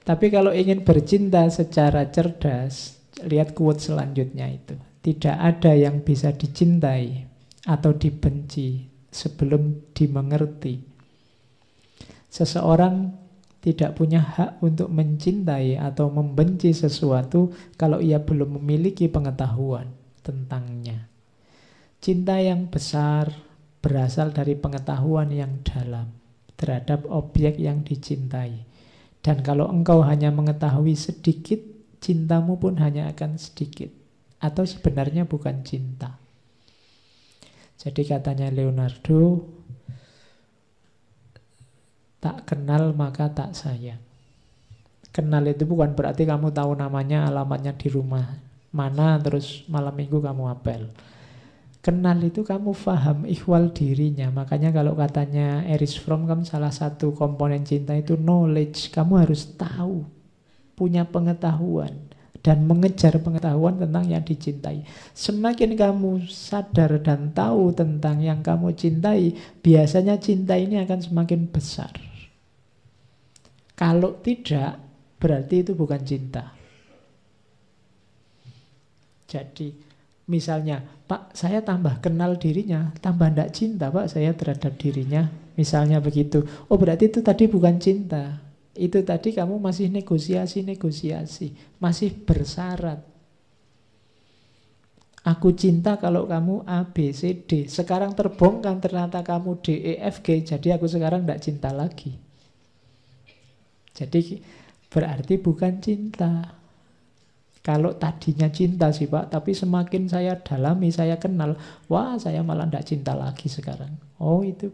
tapi kalau ingin bercinta secara cerdas, lihat quote selanjutnya itu. Tidak ada yang bisa dicintai atau dibenci sebelum dimengerti. Seseorang tidak punya hak untuk mencintai atau membenci sesuatu kalau ia belum memiliki pengetahuan tentangnya. Cinta yang besar berasal dari pengetahuan yang dalam terhadap objek yang dicintai. Dan kalau engkau hanya mengetahui sedikit cintamu pun hanya akan sedikit. Atau sebenarnya bukan cinta. Jadi katanya Leonardo, tak kenal maka tak sayang. Kenal itu bukan berarti kamu tahu namanya, alamatnya di rumah mana, terus malam minggu kamu apel. Kenal itu kamu faham ikhwal dirinya. Makanya kalau katanya Erich Fromm kan salah satu komponen cinta itu knowledge. Kamu harus tahu, punya pengetahuan dan mengejar pengetahuan tentang yang dicintai. Semakin kamu sadar dan tahu tentang yang kamu cintai, biasanya cinta ini akan semakin besar. Kalau tidak, berarti itu bukan cinta. Jadi Misalnya, Pak, saya tambah kenal dirinya, tambah tidak cinta, Pak, saya terhadap dirinya. Misalnya begitu. Oh, berarti itu tadi bukan cinta. Itu tadi kamu masih negosiasi-negosiasi, masih bersyarat. Aku cinta kalau kamu A, B, C, D. Sekarang terbongkar ternyata kamu D, E, F, G. Jadi aku sekarang tidak cinta lagi. Jadi berarti bukan cinta. Kalau tadinya cinta sih Pak, tapi semakin saya dalami, saya kenal, wah saya malah tidak cinta lagi sekarang. Oh itu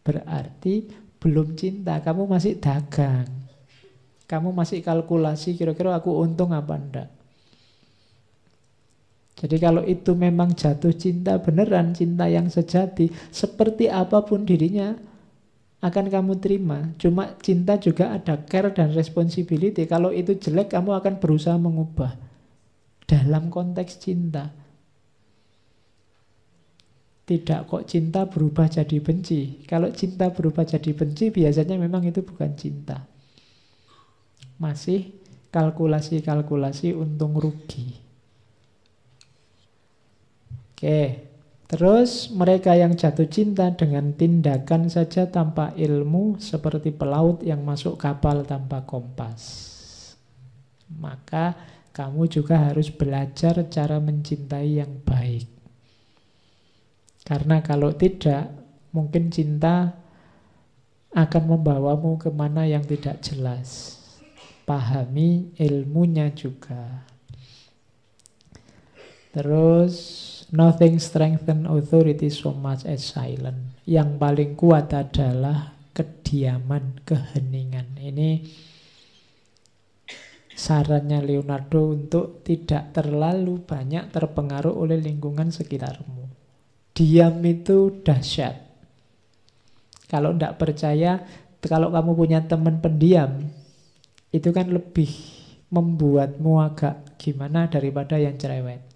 berarti belum cinta, kamu masih dagang. Kamu masih kalkulasi kira-kira aku untung apa enggak. Jadi kalau itu memang jatuh cinta beneran, cinta yang sejati, seperti apa pun dirinya akan kamu terima. Cuma cinta juga ada care dan responsibility. Kalau itu jelek, kamu akan berusaha mengubah. Dalam konteks cinta. Tidak kok cinta berubah jadi benci. Kalau cinta berubah jadi benci, biasanya memang itu bukan cinta. Masih kalkulasi-kalkulasi untung rugi. Oke, Terus mereka yang jatuh cinta dengan tindakan saja tanpa ilmu seperti pelaut yang masuk kapal tanpa kompas. Maka kamu juga harus belajar cara mencintai yang baik. Karena kalau tidak, mungkin cinta akan membawamu ke mana yang tidak jelas. Pahami ilmunya juga. Terus Nothing strengthen authority so much as silence. Yang paling kuat adalah kediaman, keheningan. Ini sarannya Leonardo untuk tidak terlalu banyak terpengaruh oleh lingkungan sekitarmu. Diam itu dahsyat. Kalau tidak percaya, kalau kamu punya teman pendiam, itu kan lebih membuatmu agak gimana daripada yang cerewet.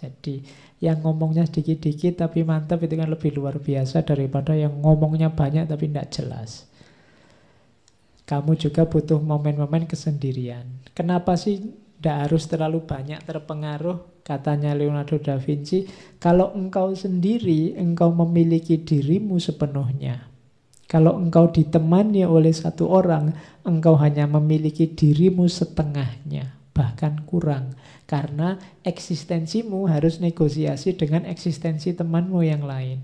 Jadi yang ngomongnya sedikit-dikit tapi mantap itu kan lebih luar biasa daripada yang ngomongnya banyak tapi tidak jelas. Kamu juga butuh momen-momen kesendirian. Kenapa sih tidak harus terlalu banyak terpengaruh? Katanya Leonardo da Vinci, kalau engkau sendiri, engkau memiliki dirimu sepenuhnya. Kalau engkau ditemani oleh satu orang, engkau hanya memiliki dirimu setengahnya, bahkan kurang. Karena eksistensimu harus negosiasi dengan eksistensi temanmu yang lain.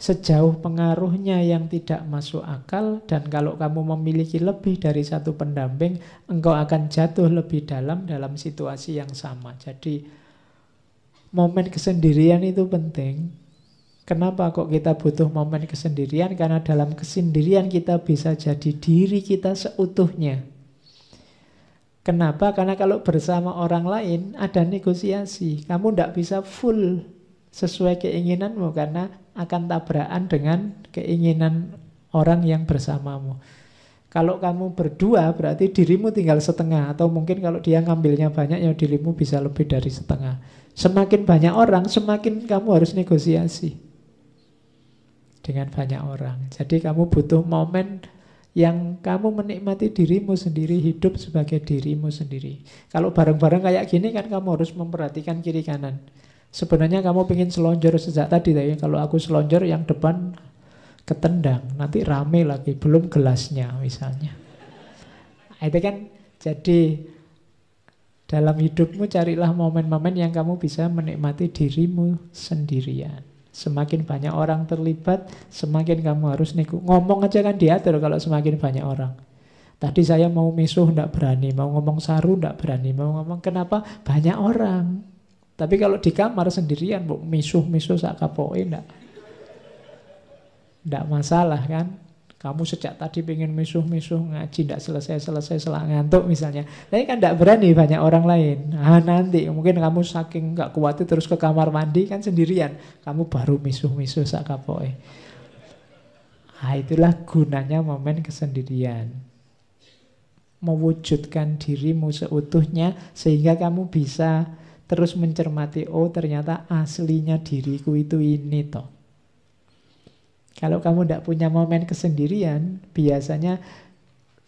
Sejauh pengaruhnya yang tidak masuk akal dan kalau kamu memiliki lebih dari satu pendamping, engkau akan jatuh lebih dalam dalam situasi yang sama. Jadi momen kesendirian itu penting. Kenapa kok kita butuh momen kesendirian? Karena dalam kesendirian kita bisa jadi diri kita seutuhnya. Kenapa? Karena kalau bersama orang lain ada negosiasi. Kamu tidak bisa full sesuai keinginanmu karena akan tabrakan dengan keinginan orang yang bersamamu. Kalau kamu berdua berarti dirimu tinggal setengah atau mungkin kalau dia ngambilnya banyak ya dirimu bisa lebih dari setengah. Semakin banyak orang semakin kamu harus negosiasi dengan banyak orang. Jadi kamu butuh momen yang kamu menikmati dirimu sendiri, hidup sebagai dirimu sendiri. Kalau bareng-bareng kayak gini kan kamu harus memperhatikan kiri kanan. Sebenarnya kamu ingin selonjor sejak tadi, tapi kalau aku selonjor yang depan ketendang, nanti rame lagi, belum gelasnya misalnya. Nah, itu kan jadi dalam hidupmu carilah momen-momen yang kamu bisa menikmati dirimu sendirian. Semakin banyak orang terlibat, semakin kamu harus nego. Ngomong aja kan diatur kalau semakin banyak orang. Tadi saya mau misuh tidak berani, mau ngomong saru tidak berani, mau ngomong kenapa banyak orang. Tapi kalau di kamar sendirian, bu misuh misuh sak tidak, tidak masalah kan. Kamu sejak tadi pengen misuh-misuh ngaji tidak selesai-selesai selang ngantuk misalnya. Tapi kan tidak berani banyak orang lain. Nah, nanti mungkin kamu saking nggak kuat itu terus ke kamar mandi kan sendirian. Kamu baru misuh-misuh sakapoe. Nah, itulah gunanya momen kesendirian. Mewujudkan dirimu seutuhnya sehingga kamu bisa terus mencermati, oh ternyata aslinya diriku itu ini toh. Kalau kamu tidak punya momen kesendirian, biasanya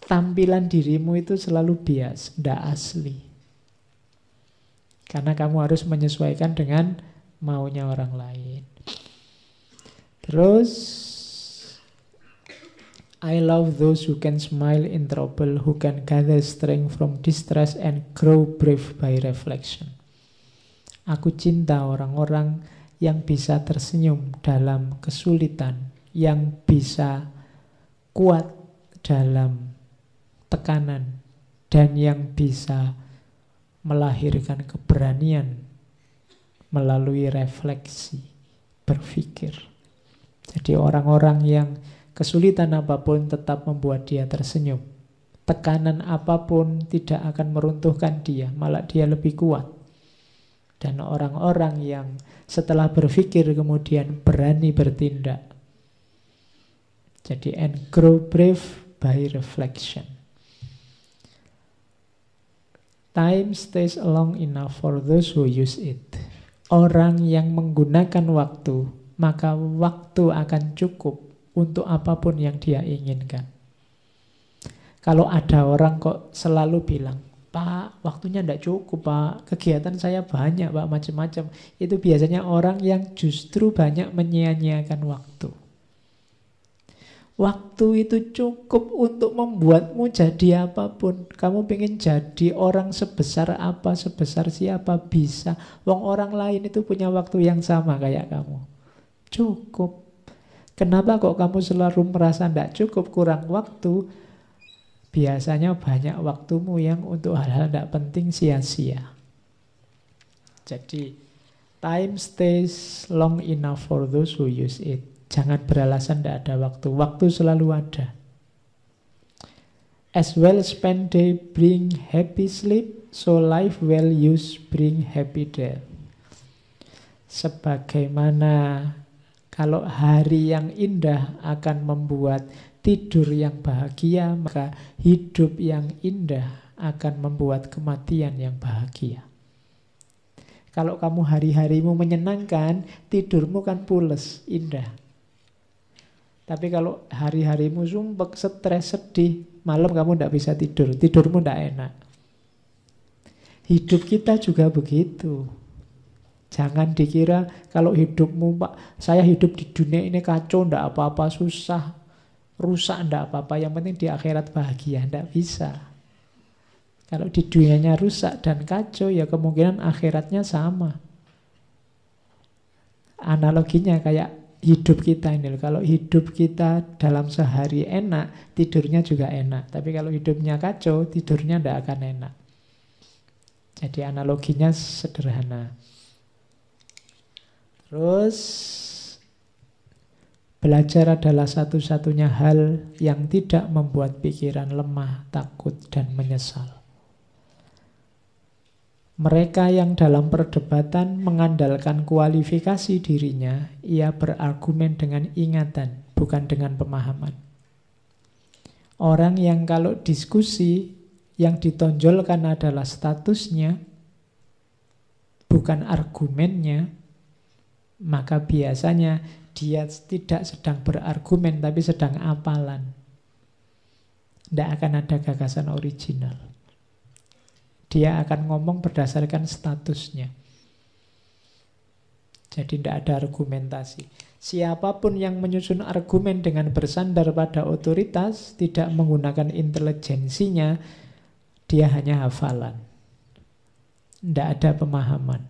tampilan dirimu itu selalu bias, tidak asli. Karena kamu harus menyesuaikan dengan maunya orang lain. Terus, I love those who can smile in trouble, who can gather strength from distress and grow brave by reflection. Aku cinta orang-orang yang bisa tersenyum dalam kesulitan yang bisa kuat dalam tekanan dan yang bisa melahirkan keberanian melalui refleksi berpikir. Jadi orang-orang yang kesulitan apa pun tetap membuat dia tersenyum. Tekanan apa pun tidak akan meruntuhkan dia, malah dia lebih kuat. Dan orang-orang yang setelah berpikir kemudian berani bertindak, jadi and grow brave by reflection. Time stays long enough for those who use it. Orang yang menggunakan waktu, maka waktu akan cukup untuk apa pun yang dia inginkan. Kalau ada orang kok selalu bilang, Pak, waktunya tidak cukup, Pak. Kegiatan saya banyak, Pak, macam-macam. Itu biasanya orang yang justru banyak menyia-nyiakan waktu. Waktu itu cukup untuk membuatmu jadi apa pun. Kamu pengen jadi orang sebesar apa, sebesar siapa bisa. Wong orang lain itu punya waktu yang sama kayak kamu. Cukup. Kenapa kok kamu selalu merasa tidak cukup, kurang waktu? Biasanya banyak waktumu yang untuk hal-hal tidak penting sia-sia. Jadi, time stays long enough for those who use it. Jangan beralasan tidak ada waktu. Waktu selalu ada. As well spend day bring happy sleep, so life well used bring happy death. Sebagaimana kalau hari yang indah akan membuat tidur yang bahagia, maka hidup yang indah akan membuat kematian yang bahagia. Kalau kamu hari-harimu menyenangkan, tidurmu kan pules, indah. Tapi kalau hari-harimu sumpek, stres, sedih, malam kamu tidak bisa tidur, tidurmu tidak enak. Hidup kita juga begitu. Jangan dikira kalau hidupmu, Pak, saya hidup di dunia ini kacau, tidak apa-apa, susah, rusak, tidak apa-apa. Yang penting di akhirat bahagia, tidak bisa. Kalau di dunianya rusak dan kacau, ya kemungkinan akhiratnya sama. Analoginya kayak hidup kita ini. Kalau hidup kita dalam sehari enak, tidurnya juga enak. Tapi kalau hidupnya kacau, tidurnya tidak akan enak. Jadi analoginya sederhana. Terus belajar adalah satu-satunya hal yang tidak membuat pikiran lemah, takut, dan menyesal. Mereka yang dalam perdebatan mengandalkan kualifikasi dirinya, ia berargumen dengan ingatan, bukan dengan pemahaman. Orang yang kalau diskusi yang ditonjolkan adalah statusnya, bukan argumennya, maka biasanya dia tidak sedang berargumen tapi sedang apalan. Tidak akan ada gagasan original. Dia akan ngomong berdasarkan statusnya. Jadi tidak ada argumentasi. Siapa pun yang menyusun argumen dengan bersandar pada otoritas, tidak menggunakan intelijensinya, dia hanya hafalan. Tidak ada pemahaman.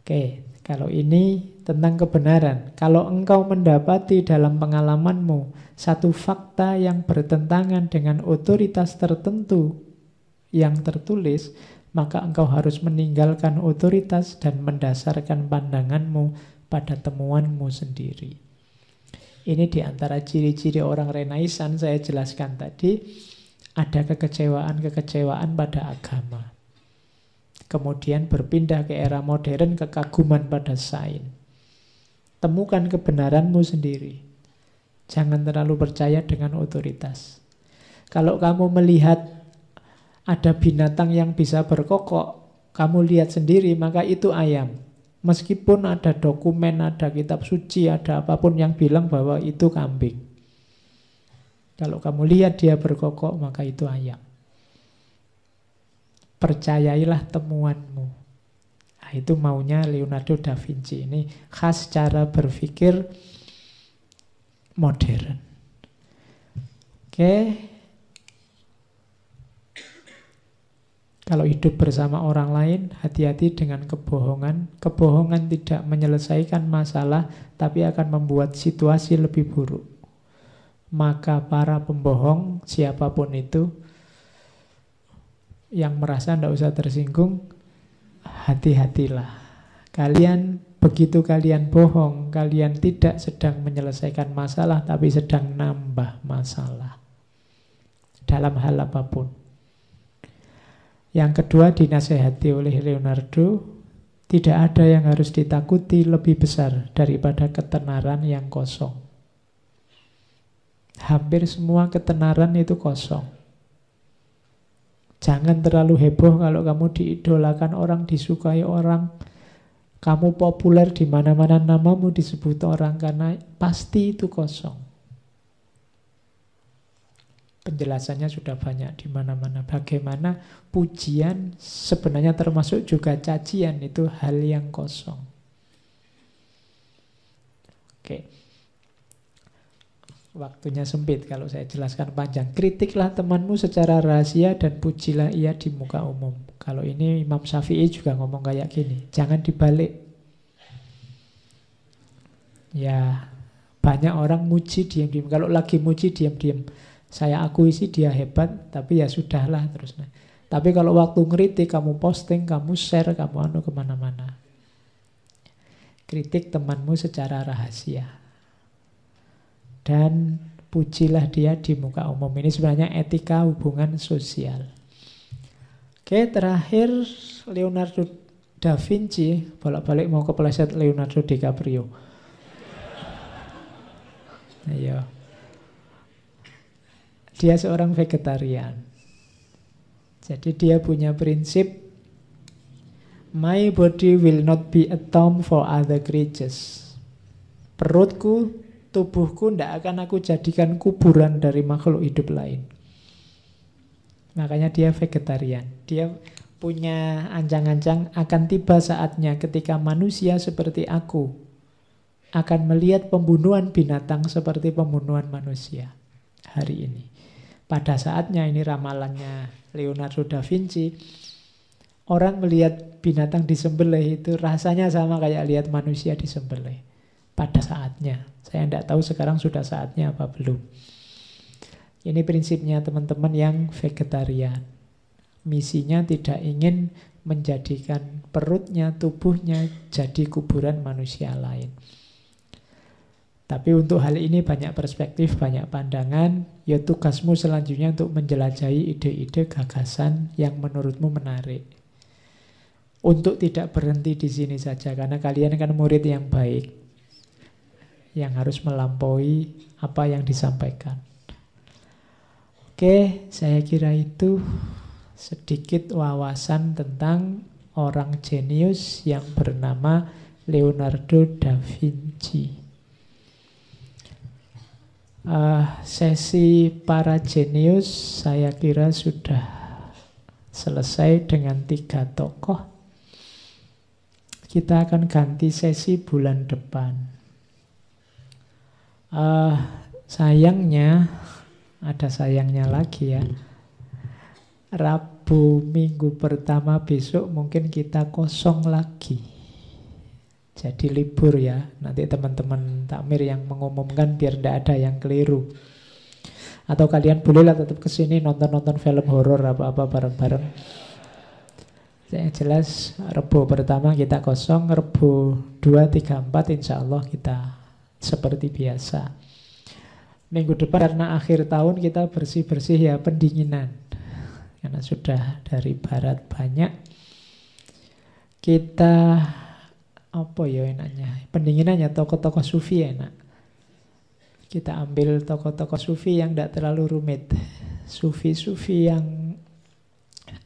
Oke, kalau ini tentang kebenaran. Kalau engkau mendapati dalam pengalamanmu satu fakta yang bertentangan dengan otoritas tertentu yang tertulis, maka engkau harus meninggalkan otoritas dan mendasarkan pandanganmu pada temuanmu sendiri. Ini di antara ciri-ciri orang Renaisan saya jelaskan tadi. Ada kekecewaan-kekecewaan pada agama. Kemudian berpindah ke era modern, kekaguman pada sains. Temukan kebenaranmu sendiri. Jangan terlalu percaya dengan otoritas. Kalau kamu melihat ada binatang yang bisa berkokok, kamu lihat sendiri, maka itu ayam. Meskipun ada dokumen, ada kitab suci, ada apa pun yang bilang bahwa itu kambing. Kalau kamu lihat dia berkokok, maka itu ayam. Percayailah temuanmu. Nah, itu maunya Leonardo da Vinci. Ini khas cara berpikir modern. Oke. Kalau hidup bersama orang lain, hati-hati dengan kebohongan. Kebohongan tidak menyelesaikan masalah, tapi akan membuat situasi lebih buruk. Maka para pembohong, siapa pun itu, yang merasa tidak usah tersinggung, hati-hatilah. Kalian begitu kalian bohong, kalian tidak sedang menyelesaikan masalah, tapi sedang nambah masalah. Dalam hal apa pun. Yang kedua dinasehati oleh Leonardo, tidak ada yang harus ditakuti lebih besar daripada ketenaran yang kosong. Hampir semua ketenaran itu kosong. Jangan terlalu heboh kalau kamu diidolakan orang, disukai orang. Kamu populer di mana-mana namamu disebut orang karena pasti itu kosong. Penjelasannya sudah banyak di mana-mana. Bagaimana pujian sebenarnya termasuk juga cacian itu hal yang kosong. Oke. Waktunya sempit kalau saya jelaskan panjang. Kritiklah temanmu secara rahasia dan pujilah ia di muka umum. Kalau ini Imam Syafi'i juga ngomong kayak gini. Jangan dibalik. Ya, banyak orang muji diam-diam. Kalau lagi muji diam-diam. Saya akui sih dia hebat, tapi ya sudahlah terus. Tapi kalau waktu ngeritik, kamu posting, kamu share, kamu anu ke mana-mana. Kritik temanmu secara rahasia dan pujilah dia di muka umum. Ini sebenarnya etika hubungan sosial. Oke, terakhir Leonardo da Vinci, bolak-balik mau kepleset Leonardo DiCaprio. Ayo. Dia seorang vegetarian. Jadi dia punya prinsip My body will not be a tomb for other creatures. Perutku tubuhku tidak akan aku jadikan kuburan dari makhluk hidup lain. Makanya dia vegetarian. Dia punya ancang-ancang akan tiba saatnya ketika manusia seperti aku akan melihat pembunuhan binatang seperti pembunuhan manusia hari ini. Pada saatnya ini ramalannya Leonardo da Vinci, orang melihat binatang disembelih itu rasanya sama kayak lihat manusia disembelih pada saatnya. Saya tidak tahu sekarang sudah saatnya apa belum. Ini prinsipnya teman-teman yang vegetarian. Misinya tidak ingin menjadikan perutnya, tubuhnya jadi kuburan manusia lain. Tapi untuk hal ini banyak perspektif, banyak pandangan. Ya tugasmu selanjutnya untuk menjelajahi ide-ide gagasan yang menurutmu menarik. Untuk tidak berhenti di sini saja, karena kalian kan murid yang baik yang harus melampaui apa yang disampaikan. Oke, saya kira itu sedikit wawasan tentang orang jenius yang bernama Leonardo da Vinci. Uh, sesi para jenius saya kira sudah selesai dengan tiga tokoh. Kita akan ganti sesi bulan depan. Uh, sayangnya ada sayangnya lagi ya. Rabu minggu pertama besok mungkin kita kosong lagi. Jadi libur ya. Nanti teman-teman takmir yang mengumumkan biar tidak ada yang keliru. Atau kalian bolehlah tetap ke sini nonton-nonton film horor apa-apa bareng-bareng. Yang jelas Rebu pertama kita kosong, Rebu 2, 3, 4 insya Allah kita seperti biasa. Minggu depan karena akhir tahun kita bersih-bersih ya pendinginan. Karena sudah dari barat banyak. Kita apa ya enaknya? Pendinginannya tokoh-tokoh sufi enak. Kita ambil tokoh-tokoh sufi yang tidak terlalu rumit. Sufi-sufi yang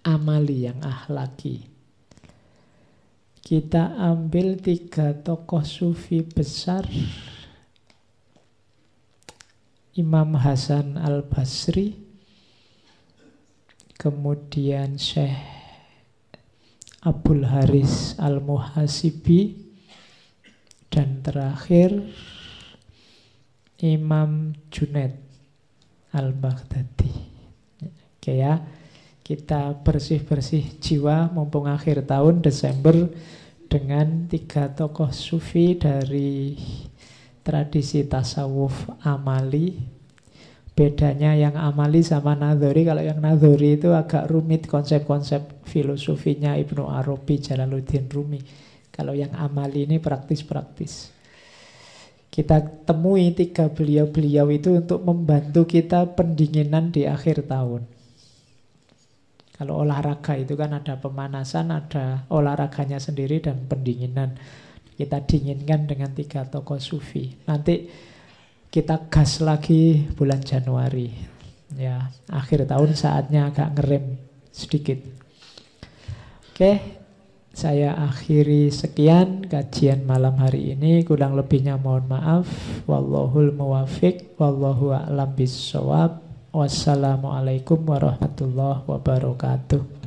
amali, yang ahlaki. Kita ambil tiga tokoh sufi besar Imam Hasan al-Basri, kemudian Syekh Abdul Haris al-Muhasibi, dan terakhir Imam Junaid al-Baghdadi. Oke ya, kita bersih-bersih jiwa mumpung akhir tahun Desember dengan tiga tokoh sufi dari tradisi tasawuf amali. Bedanya yang amali sama nadhori, kalau yang nadhori itu agak rumit konsep-konsep filosofinya Ibnu Arabi, Jalaluddin Rumi. Kalau yang amali ini praktis-praktis. Kita temui tiga beliau-beliau itu untuk membantu kita pendinginan di akhir tahun. Kalau olahraga itu kan ada pemanasan, ada olahraganya sendiri dan pendinginan. Kita dinginkan dengan tiga tokoh sufi. Nanti kita gas lagi bulan Januari. Ya, akhir tahun saatnya agak ngerem sedikit. Oke, saya akhiri sekian kajian malam hari ini. Kurang lebihnya mohon maaf. Wallahul muwafiq, wallahu a'lam bissawab. Wassalamualaikum warahmatullahi wabarakatuh.